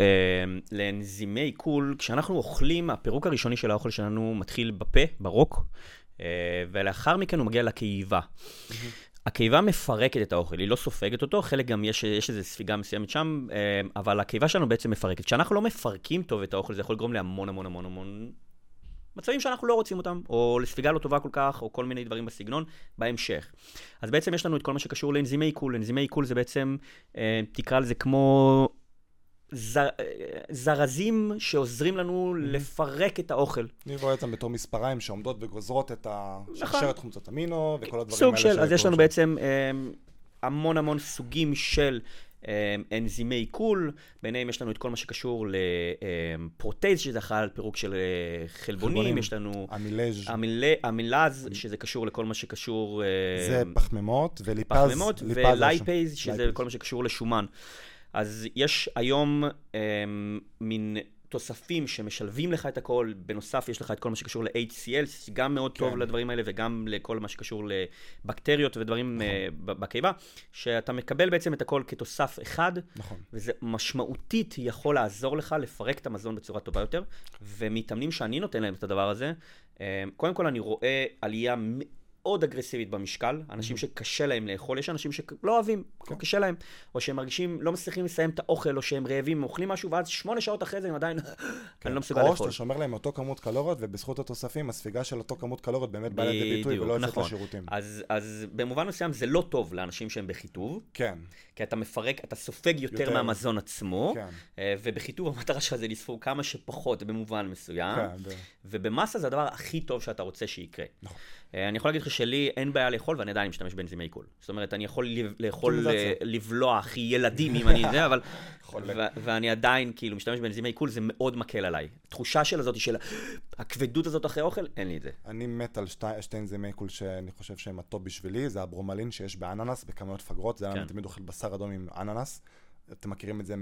B: לאנזימי עיכול, כשאנחנו אוכלים, הפירוק הראשוני של האוכל שלנו מתחיל בפה, ברוק, uh, ולאחר מכן הוא מגיע לקיבה. Mm-hmm. הקיבה מפרקת את האוכל, היא לא סופגת אותו, חלק גם יש, יש איזו ספיגה מסוימת שם, uh, אבל הקיבה שלנו בעצם מפרקת. כשאנחנו לא מפרקים טוב את האוכל, זה יכול לגרום להמון המון המון המון מצבים שאנחנו לא רוצים אותם, או לספיגה לא טובה כל כך, או כל מיני דברים בסגנון, בהמשך. אז בעצם יש לנו את כל מה שקשור לאנזימי עיכול. אנזימי עיכול זה בעצם, אה, תקרא לזה כמו זר, זרזים שעוזרים לנו mm-hmm. לפרק את האוכל.
A: אני רואה אותם בתור מספריים שעומדות וגוזרות את השרשרת נכון. חומצות אמינו וכל הדברים
B: האלה. סוג של, אז יש לנו בעצם אה, המון המון סוגים של אמ, אנזימי עיכול, ביניהם יש לנו את כל מה שקשור לפרוטז, שזה אחראי על פירוק של אה, חלבונים, חלבונים. יש לנו...
A: אמילז.
B: אמילז, שזה קשור לכל מה שקשור...
A: זה פחמימות, וליפז.
B: פחמימות, ו lipase, שזה כל מה שקשור לשומן. אז יש היום אמ, מין תוספים שמשלבים לך את הכל, בנוסף יש לך את כל מה שקשור ל-HCL, גם מאוד כן. טוב לדברים האלה וגם לכל מה שקשור לבקטריות ודברים נכון. uh, בקיבה, שאתה מקבל בעצם את הכל כתוסף אחד, נכון. וזה משמעותית יכול לעזור לך לפרק את המזון בצורה טובה יותר, ומתאמנים שאני נותן להם את הדבר הזה, uh, קודם כל אני רואה עלייה מאוד אגרסיבית במשקל, אנשים mm-hmm. שקשה להם לאכול, יש אנשים שלא אוהבים, כן. קשה להם, או שהם מרגישים, לא מצליחים לסיים את האוכל, או שהם רעבים, אוכלים משהו, ואז שמונה שעות אחרי זה הם עדיין, כן. אני לא מסוגל לאכול. או
A: שאתה שומר להם אותו כמות קלוריות, ובזכות התוספים, הספיגה של אותו כמות קלוריות באמת באה לידי ביטוי, ולא יוצאת נכון. לשירותים.
B: אז, אז במובן מסוים זה לא טוב לאנשים שהם בחיטוב.
A: כן.
B: כי אתה מפרק, אתה סופג יותר, יותר. מהמזון עצמו, כן. אה, ובחיטוב המטרה שלך זה לספוג כמה שפחות במובן מסוים, כן, ובמסה זה הדבר הכי טוב שאתה רוצה שיקרה. נכון. אה, אני יכול להגיד לך שלי אין בעיה לאכול ואני עדיין משתמש באנזימי עיכול. זאת אומרת, אני יכול לאכול, אה, לבלוע הכי ילדים אם אני זה, אבל... ואני עדיין כאילו משתמש באנזימי עיכול, זה מאוד מקל עליי. תחושה של הזאת, של הכבדות הזאת אחרי אוכל, אין לי את זה.
A: אני מת על שתי, אנזימי עיכול שאני חושב שהם הטופ בשבילי, זה הברומלין שיש באננס בכמויות מפגרות, זה כן. אני תמיד אוכל בשר אדום עם אננס. אתם מכירים את זה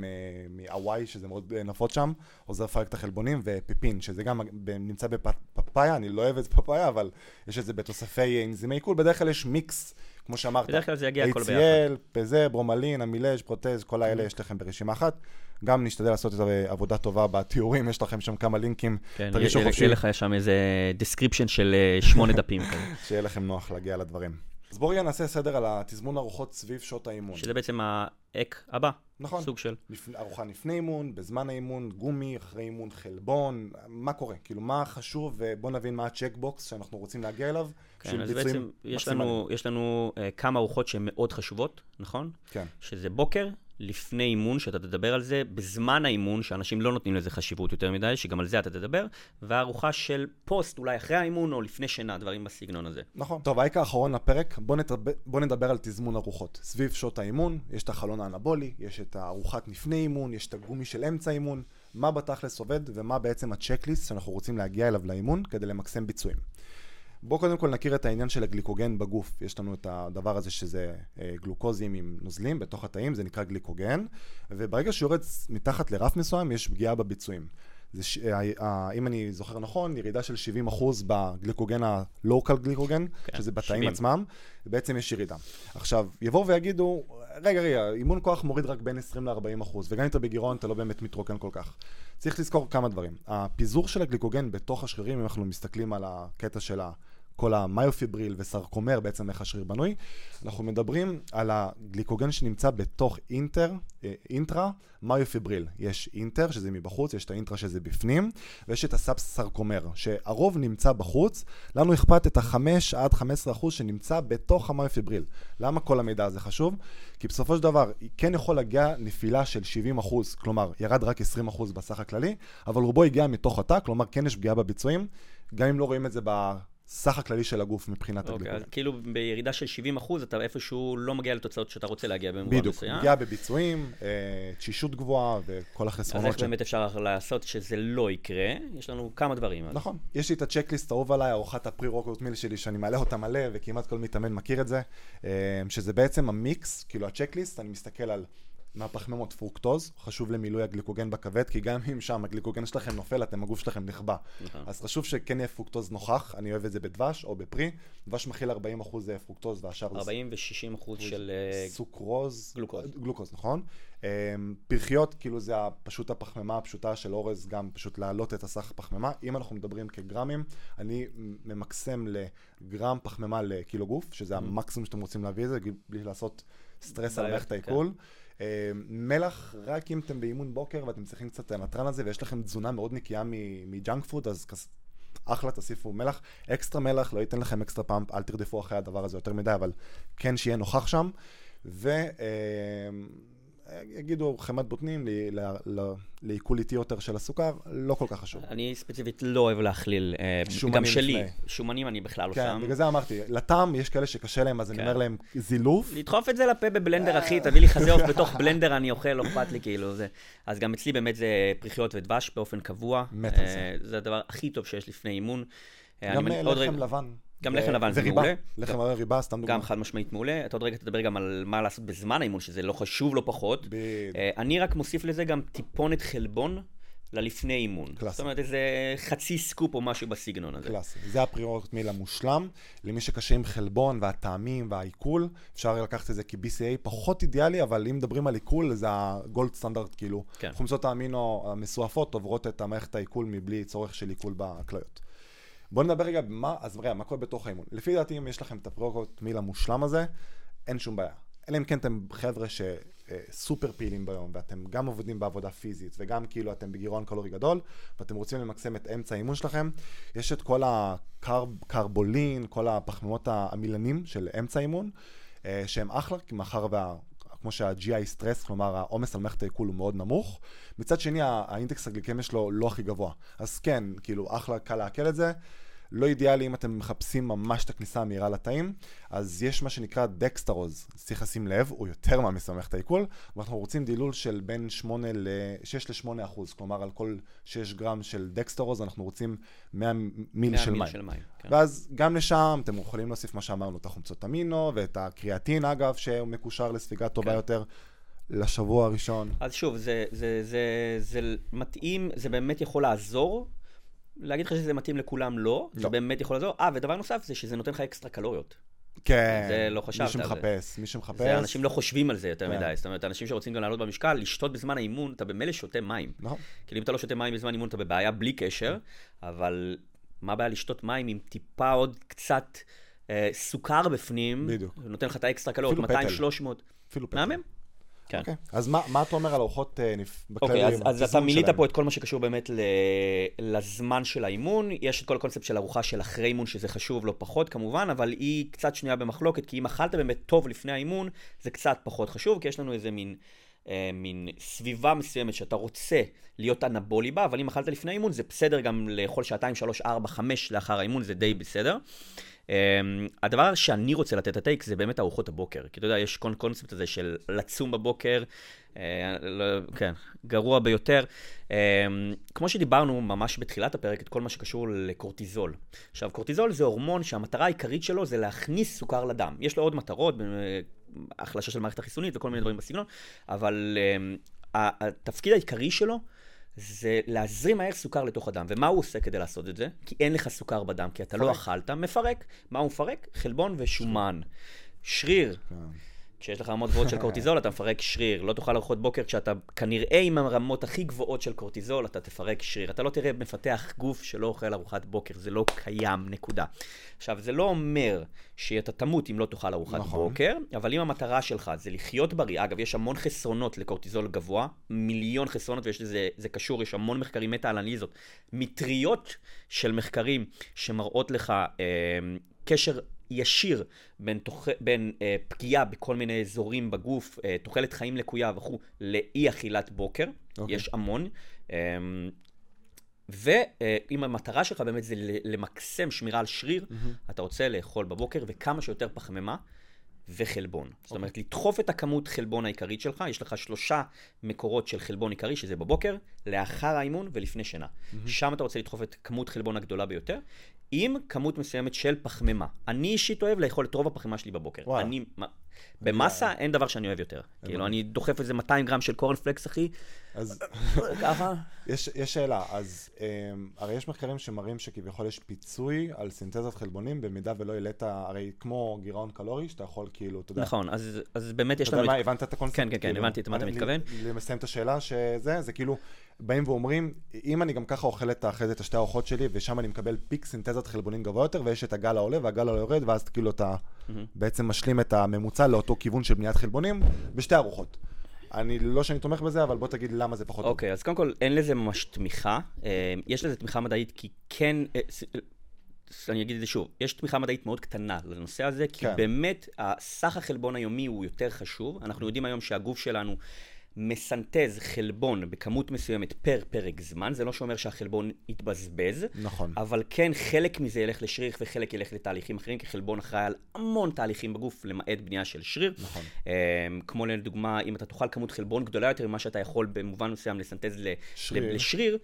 A: מהוואי, שזה מאוד נפוץ שם, עוזר לפרק את החלבונים, ופפאין, שזה גם נמצא בפפאיה, אני לא אוהב את זה בפפאיה, אבל יש את זה בתוספי אנזימי עיכול, בדרך כלל יש מיקס, כמו שאמרת.
B: בדרך כלל זה יגיע הכל ביחד.
A: HCL, ליפז, ברומלין, אמילז, פרוטז, כל האלה mm-hmm. יש לכם ברשימה אחת. גם נשתדל לעשות את עבודה טובה בתיאורים, יש לכם שם כמה לינקים,
B: כן, תרגישו חופשי. יהיה לך שם איזה description של אה, שמונה דפים.
A: שיהיה לכם נוח להגיע לדברים. אז בואו רגע נעשה סדר על התזמון ארוחות סביב שעות האימון.
B: שזה בעצם האק הבא.
A: נכון.
B: סוג של.
A: לפ... ארוחה לפני אימון, בזמן האימון, גומי, אחרי אימון, חלבון, מה קורה? כאילו, מה חשוב, ובואו נבין מה הצ'קבוקס שאנחנו רוצים להגיע אליו.
B: כן, אז בעצם יש לנו, יש לנו uh, כמה ארוחות שהן מאוד חשובות, נכון?
A: כן.
B: שזה בוקר, לפני אימון, שאתה תדבר על זה, בזמן האימון, שאנשים לא נותנים לזה חשיבות יותר מדי, שגם על זה אתה תדבר, והארוחה של פוסט, אולי אחרי האימון או לפני שינה, דברים בסגנון הזה.
A: נכון. טוב, העיקר האחרון לפרק, בוא, נתרב... בוא נדבר על תזמון ארוחות. סביב שעות האימון, יש את החלון האנבולי, יש את הארוחת לפני אימון, יש את הגומי של אמצע אימון, מה בתכלס עובד ומה בעצם הצ'קליסט שאנחנו רוצים להגיע אליו לאימון כדי למקסם ביצועים. בואו קודם כל נכיר את העניין של הגליקוגן בגוף. יש לנו את הדבר הזה שזה אה, גלוקוזים עם נוזלים בתוך התאים, זה נקרא גליקוגן, וברגע שהוא יורד מתחת לרף מסוים, יש פגיעה בביצועים. זה ש... אה, אם אני זוכר נכון, ירידה של 70% בגליקוגן ה-local גליקוגן, כן, שזה בתאים 70. עצמם, בעצם יש ירידה. עכשיו, יבואו ויגידו, רגע, רגע, אימון כוח מוריד רק בין 20 ל-40%, וגם אם אתה בגירעון אתה לא באמת מתרוקן כל כך. צריך לזכור כמה דברים. הפיזור של הגליקוגן בתוך השרירים, אם אנחנו מסתכלים על הקטע של ה... כל המיופיבריל וסרקומר, בעצם איך השריר בנוי. אנחנו מדברים על הגליקוגן שנמצא בתוך אינטר, אה, אינטרה, מיופיבריל. יש אינטר, שזה מבחוץ, יש את האינטרה שזה בפנים, ויש את הסאבס סרקומר, שהרוב נמצא בחוץ. לנו אכפת את ה-5 עד 15 אחוז שנמצא בתוך המיופיבריל. למה כל המידע הזה חשוב? כי בסופו של דבר, כן יכול להגיע נפילה של 70 אחוז, כלומר, ירד רק 20 אחוז בסך הכללי, אבל רובו הגיע מתוך התא, כלומר, כן יש פגיעה בביצועים, גם אם לא רואים את זה. סך הכללי של הגוף מבחינת okay,
B: אוקיי,
A: הגליקוגן.
B: אז כאילו בירידה של 70 אחוז, אתה איפשהו לא מגיע לתוצאות שאתה רוצה להגיע במובן
A: בדיוק,
B: מסוים.
A: פגיעה בביצועים, אה, תשישות גבוהה וכל
B: אז
A: החסרונות.
B: איך באמת אפשר לעשות שזה לא יקרה? יש לנו כמה דברים. אז.
A: נכון. יש לי את ה checklist האהוב עליי, ארוחת ה pre-workout meal שלי, שאני מעלה אותה מלא, וכמעט כל מתאמן מכיר את זה, אה, שזה בעצם המיקס, כאילו ה checklist, אני מסתכל על מהפחמימות פרוקטוז, חשוב למילוי הגליקוגן בכבד, כי גם אם שם הגליקוגן שלכם נופל, אתם, הגוף שלכם נכבה.
B: נכון.
A: אז חשוב שכן יהיה פרוקטוז נוכח, אני אוהב את זה בדבש או בפרי. דבש מכיל 40% פרוקטוז והשאר זה
B: 40 ו-60 אחוז של... אה,
A: סוכרוז.
B: גלוקוז.
A: גלוקוז, נכון. אמ, פריכיות, כאילו זה פשוט הפחמימה הפשוטה של אורז, גם פשוט להעלות את הסך פחמימה. אם אנחנו מדברים בגרמים, אני ממקסם לגרם פחמימה לקילו גוף, שזה המקסימום שאתם רוצים להביא את זה, בלי לעשות סטרס על מערכת
B: כן.
A: העיכול. אמ, מלח, רק אם אתם באימון בוקר ואתם צריכים קצת נתרן על זה, ויש לכם תזונה מאוד נקייה מג'אנק פוד, אז כס- אחלה, תוסיפו מלח. אקסטרה מלח, לא ייתן לכם אקסטרה pump, אל תרדפו אחרי הדבר הזה יותר מדי, אבל כן שיהיה נוכח שם. ויגידו חמאת בוטנים לעיכול איטי יותר של הסוכר, לא כל כך חשוב.
B: אני ספציפית לא אוהב להכליל, אה, גם שלי. שומנים אני בכלל לא
A: כן,
B: שם.
A: בגלל זה אמרתי, לטעם יש כאלה שקשה להם, אז אני
B: כן.
A: אומר להם זילוף.
B: לדחוף את זה לפה בבלנדר, אחי, תביא לי חזה עוף בתוך בלנדר, אני אוכל, לא אכפת לי, כאילו, זה. אז גם אצלי באמת זה פרחיות ודבש באופן קבוע.
A: מת על זה.
B: אה, זה הדבר הכי טוב שיש לפני אימון. אה,
A: גם אה, לחם לבן.
B: גם לחם לבן זה. מעולה.
A: לחם לבן וריבה, סתם דוגמא.
B: גם חד משמעית מעולה. אתה עוד רגע תדבר גם על מה לעשות בזמן האימון, שזה לא חשוב לא פחות. אה, אני רק מוסיף לזה גם טיפונת חלבון ללפני אימון.
A: קלאסי.
B: זאת אומרת, איזה חצי סקופ או משהו בסגנון הזה.
A: קלאסי. זה הפריורט מיל המושלם. למי שקשה עם חלבון והטעמים והעיכול, אפשר לקחת את זה כ-BCA פחות אידיאלי, אבל אם מדברים על עיכול, זה הגולד סטנדרט, כאילו.
B: כן.
A: חומצות האמינו המסועפות עוברות את המערכת העיכול מבלי צורך של עיכול בכליות. בואו נדבר רגע מה, אז רגע, מה קורה בתוך האימון. לפי דעתי, אם יש לכם את הפריורט מיל המושלם הזה, אין שום בעיה. אלא אם כן אתם חבר'ה שסופר פעילים ביום, ואתם גם עובדים בעבודה פיזית, וגם כאילו אתם בגירעון קלורי גדול, ואתם רוצים למקסם את אמצע האימון שלכם, יש את כל הקרבולין, כל הפחמימות המילנים של אמצע האימון, אה, שהם אחלה, כי מאחר וה... כמו שה-GI סטרס, כלומר העומס על מערכת העיכול הוא מאוד נמוך. מצד שני, ה- האינדקס הגליקמי שלו לא הכי גבוה. אז כן, כאילו, אחלה, קל לעכל את זה. לא אידיאלי אם אתם מחפשים ממש את הכניסה המהירה לתאים, אז יש מה שנקרא דקסטרוז, צריך לשים לב, הוא יותר על מערכת העיכול, ואנחנו רוצים דילול של בין 8 ל... 6 ל-8 אחוז, כלומר על כל 6 גרם של דקסטרוז אנחנו רוצים 100 מיל
B: 100
A: של מים.
B: של מים. כן.
A: ואז גם לשם אתם יכולים להוסיף מה שאמרנו, את החומצות אמינו ואת הקריאטין אגב, שהוא מקושר לספיגה טובה
B: כן.
A: יותר לשבוע הראשון.
B: אז שוב, זה, זה, זה, זה מתאים, זה באמת יכול לעזור. להגיד לך שזה מתאים לכולם, לא. זה
A: לא.
B: באמת יכול לעזור. אה, ודבר נוסף זה שזה נותן לך אקסטרה קלוריות.
A: כן,
B: זה לא
A: מי
B: חשבת זה.
A: שמחפש, מי שמחפש.
B: זה אנשים לא חושבים על זה יותר
A: כן.
B: מדי. זאת אומרת, אנשים שרוצים גם לעלות במשקל, לשתות בזמן האימון, אתה במילא שותה מים.
A: נכון.
B: כאילו אם אתה לא שותה מים בזמן אימון, אתה בבעיה בלי קשר, אבל מה הבעיה לשתות מים עם טיפה עוד קצת אה, סוכר בפנים?
A: בדיוק.
B: נותן לך את האקסטרה קלוריות,
A: אפילו
B: 200-300.
A: אפילו פטל.
B: מהמם? כן.
A: אוקיי. אז מה מה אתה אומר על ארוחות אה, נפ-
B: אוקיי, אז,
A: בכללי?
B: אז אתה מילאת? פה את כל מה שקשור באמת ל... לזמן של האימון. יש את כל הקונספט של ארוחה של אחרי אימון, שזה חשוב לא פחות כמובן, אבל היא קצת שנויה במחלוקת, כי אם אכלת באמת טוב לפני האימון, זה קצת פחות חשוב, כי יש לנו איזה מין, אה, מין סביבה מסוימת שאתה רוצה להיות אנבולי בה, אבל אם אכלת לפני האימון, זה בסדר גם לאכול שעתיים, שלוש, ארבע, חמש לאחר האימון, זה די בסדר. Um, הדבר שאני רוצה לתת את הטייק זה באמת ארוחות הבוקר. כי אתה יודע, יש כל קונספט הזה של לצום בבוקר, uh, לא, כן, גרוע ביותר. Um, כמו שדיברנו ממש בתחילת הפרק, את כל מה שקשור לקורטיזול. עכשיו, קורטיזול זה הורמון שהמטרה העיקרית שלו זה להכניס סוכר לדם. יש לו עוד מטרות, אה, החלשה של המערכת החיסונית וכל מיני דברים בסגנון, אבל um, התפקיד העיקרי שלו זה להזרים מהר סוכר לתוך הדם. ומה הוא עושה כדי לעשות את זה? כי אין לך סוכר בדם, כי אתה לא
A: מפרק.
B: אכלת, מפרק. מה הוא מפרק? חלבון ושומן. שריר.
A: כן.
B: כשיש לך רמות גבוהות של קורטיזול, אתה מפרק שריר. לא תאכל ארוחות בוקר כשאתה כנראה עם הרמות הכי גבוהות של קורטיזול, אתה תפרק שריר. אתה לא תראה מפתח גוף שלא אוכל ארוחת בוקר, זה לא קיים, נקודה. עכשיו, זה לא אומר שאתה תמות אם לא תאכל ארוחת
A: נכון.
B: בוקר, אבל אם המטרה שלך זה לחיות בריא, אגב, יש המון חסרונות לקורטיזול גבוה, מיליון חסרונות, ויש לזה, זה קשור, יש המון מחקרים מטה-אנליזות, מטריות של מחקרים שמראות לך אה, קשר ישיר בין, תוח... בין אה, פגיעה בכל מיני אזורים בגוף, אה, תוחלת חיים לקויה וכו', לאי אכילת בוקר, okay.
A: אוקיי.
B: יש המון. אה, ואם המטרה שלך באמת זה למקסם שמירה על שריר, mm-hmm. אתה רוצה לאכול בבוקר וכמה שיותר פחמימה וחלבון. Okay. זאת אומרת, לדחוף את הכמות חלבון העיקרית שלך, יש לך שלושה מקורות של חלבון עיקרי, שזה בבוקר, לאחר האימון ולפני שינה. Mm-hmm. שם אתה רוצה לדחוף את כמות חלבון הגדולה ביותר, עם כמות מסוימת של פחמימה. אני אישית אוהב לאכול את רוב הפחמימה שלי בבוקר.
A: וואו.
B: אני, במסה אין דבר שאני אוהב יותר. כאילו, אני דוחף איזה 200 גרם של קורנפלקס, אחי,
A: אז
B: ככה.
A: יש, יש שאלה, אז um, הרי יש מחקרים שמראים שכביכול יש פיצוי על סינתזת חלבונים במידה ולא העלית, הרי כמו גירעון קלורי, שאתה יכול כאילו, אתה יודע,
B: נכון, אז אז באמת יש
A: אתה
B: לנו...
A: יודע
B: את-
A: מה, הבנת את הקונספט?
B: כן, כן, כן,
A: כאילו,
B: הבנתי את מה אתה מתכוון.
A: לסיים את השאלה שזה, זה כאילו, באים ואומרים, אם אני גם ככה אוכל את אחרי זה את השתי הארוחות שלי, ושם אני מקבל פיק סינתזת חלבונים גבוה יותר, ויש את הגל העולה והגל העולה יורד, ואז כאילו אתה בעצם משלים את הממוצע לאותו כיוון של בניית חלבונים, בשתי ארוחות. אני, לא שאני תומך בזה, אבל בוא תגיד למה זה פחות טוב.
B: אוקיי, אז קודם כל, אין לזה ממש תמיכה. אה, יש לזה תמיכה מדעית, כי כן... אה, אה, אני אגיד את זה שוב, יש תמיכה מדעית מאוד קטנה לנושא הזה, כי
A: כן.
B: באמת, הסך החלבון היומי הוא יותר חשוב. אנחנו יודעים היום שהגוף שלנו מסנטז חלבון בכמות מסוימת פר פרק זמן, זה לא שאומר שהחלבון יתבזבז,
A: נכון.
B: אבל כן, חלק מזה ילך לשריר וחלק ילך לתהליכים אחרים, כי חלבון אחראי על המון תהליכים בגוף, למעט בנייה של שריר.
A: נכון.
B: Um, כמו לדוגמה, אם אתה תאכל כמות חלבון גדולה יותר ממה שאתה יכול במובן מסוים לסנטז ל-
A: שריר.
B: ל- לשריר,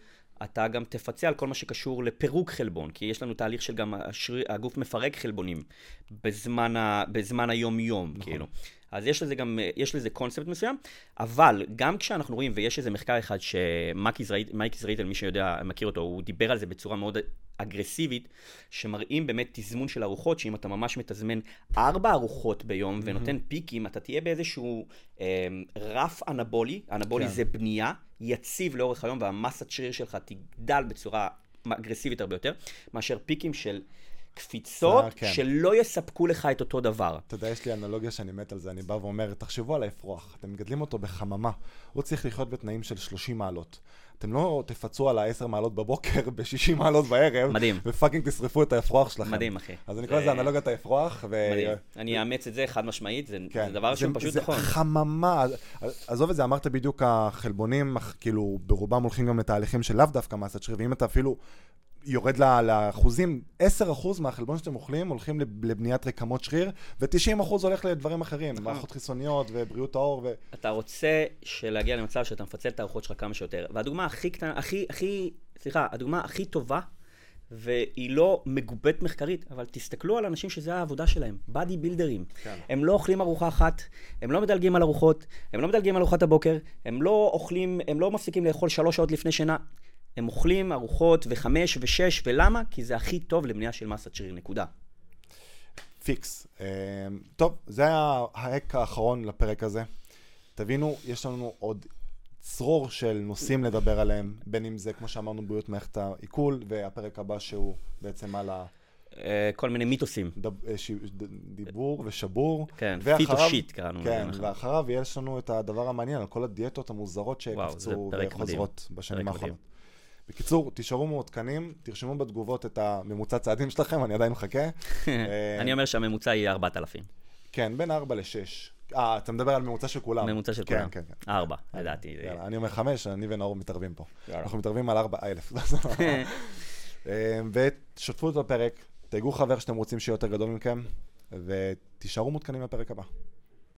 B: אתה גם תפצה על כל מה שקשור לפירוק חלבון, כי יש לנו תהליך של גם השריר, הגוף מפרק חלבונים בזמן, ה, בזמן היום-יום, נכון. כאילו. אז יש לזה גם, יש לזה קונספט מסוים, אבל גם כשאנחנו רואים, ויש איזה מחקר אחד שמייק יזרעיטל, מי שיודע, מכיר אותו, הוא דיבר על זה בצורה מאוד אגרסיבית, שמראים באמת תזמון של ארוחות, שאם אתה ממש מתזמן ארבע ארוחות ביום
A: Mm-hmm.
B: ונותן פיקים, אתה תהיה באיזשהו אה, רף אנבולי, אנבולי
A: כן.
B: זה בנייה, יציב לאורך היום, והמסת שריר שלך תגדל בצורה אגרסיבית הרבה יותר, מאשר פיקים של קפיצות
A: אה, כן.
B: שלא יספקו לך את אותו דבר.
A: אתה יודע, יש לי אנלוגיה שאני מת על זה, אני בא ואומר, תחשבו על האפרוח, אתם מגדלים אותו בחממה, הוא צריך לחיות בתנאים של 30 מעלות. אתם לא תפצו על ה-10 מעלות בבוקר ב-60 מעלות בערב,
B: מדהים.
A: ופאקינג תשרפו את האפרוח שלכם.
B: מדהים, אחי.
A: אז אני קורא לזה אנלוגיית האפרוח, ו...
B: מדהים. אני אאמץ את זה חד משמעית, זה,
A: כן.
B: זה דבר שהוא פשוט
A: זה
B: נכון.
A: חממה, עזוב את זה, אמרת בדיוק החלבונים, כאילו ברובם הולכים גם לתהליכים של לאו דווקא מסת שריר, ואם אתה אפילו יורד לאחוזים, 10% מהחלבון שאתם אוכלים הולכים לב- לבניית רקמות שריר, ו-90% הולך לדברים אחרים,
B: נכון.
A: מערכות חיסוניות ובריאות העור, ו...
B: אתה רוצה להגיע למצב שאתה מפצל את הארוחות שלך כמה שיותר. והדוגמה הכי קטנה, הכי, הכי, סליחה, הדוגמה הכי טובה, והיא לא מגובית מחקרית, אבל תסתכלו על אנשים שזה העבודה שלהם, באדי בילדרים.
A: כן.
B: הם לא אוכלים ארוחה אחת, הם לא מדלגים על ארוחות, הם לא מדלגים על ארוחת הבוקר, הם לא אוכלים, הם לא מפסיקים לאכול שלוש שעות לפני שינה. הם אוכלים ארוחות וחמש ושש, ולמה? כי זה הכי טוב לבנייה של מסת שריר, נקודה.
A: פיקס. אה, טוב, זה היה ההק האחרון לפרק הזה. תבינו, יש לנו עוד צרור של נושאים לדבר עליהם, בין אם זה, כמו שאמרנו, בריאות מערכת העיכול, והפרק הבא שהוא בעצם על
B: אה, כל מיני מיתוסים.
A: הדיבור ושבור.
B: כן,
A: ואחריו-
B: פיטו שיט קראנו.
A: כן,
B: נכון.
A: ואחריו יש לנו את הדבר המעניין, על כל הדיאטות המוזרות שקפצו וחוזרות בשנים האחרונות. בקיצור, תישארו מעודכנים, תרשמו בתגובות את הממוצע צעדים שלכם, אני עדיין מחכה. אה,
B: אני אומר שהממוצע יהיה 4,000.
A: כן, בין 4 ל-6. אה, אתה מדבר על ממוצע של כולם.
B: ממוצע של
A: כן,
B: כולם.
A: כן, כן.
B: 4, לדעתי. זה-
A: יאללה, אני אומר 5, אני ונאור מתערבים פה. אנחנו מתערבים על 4 אלף. אה, ותשתפו את הפרק, תהגו חבר שאתם רוצים שיהיה יותר גדול מכם, ותישארו מעודכנים לפרק הבא.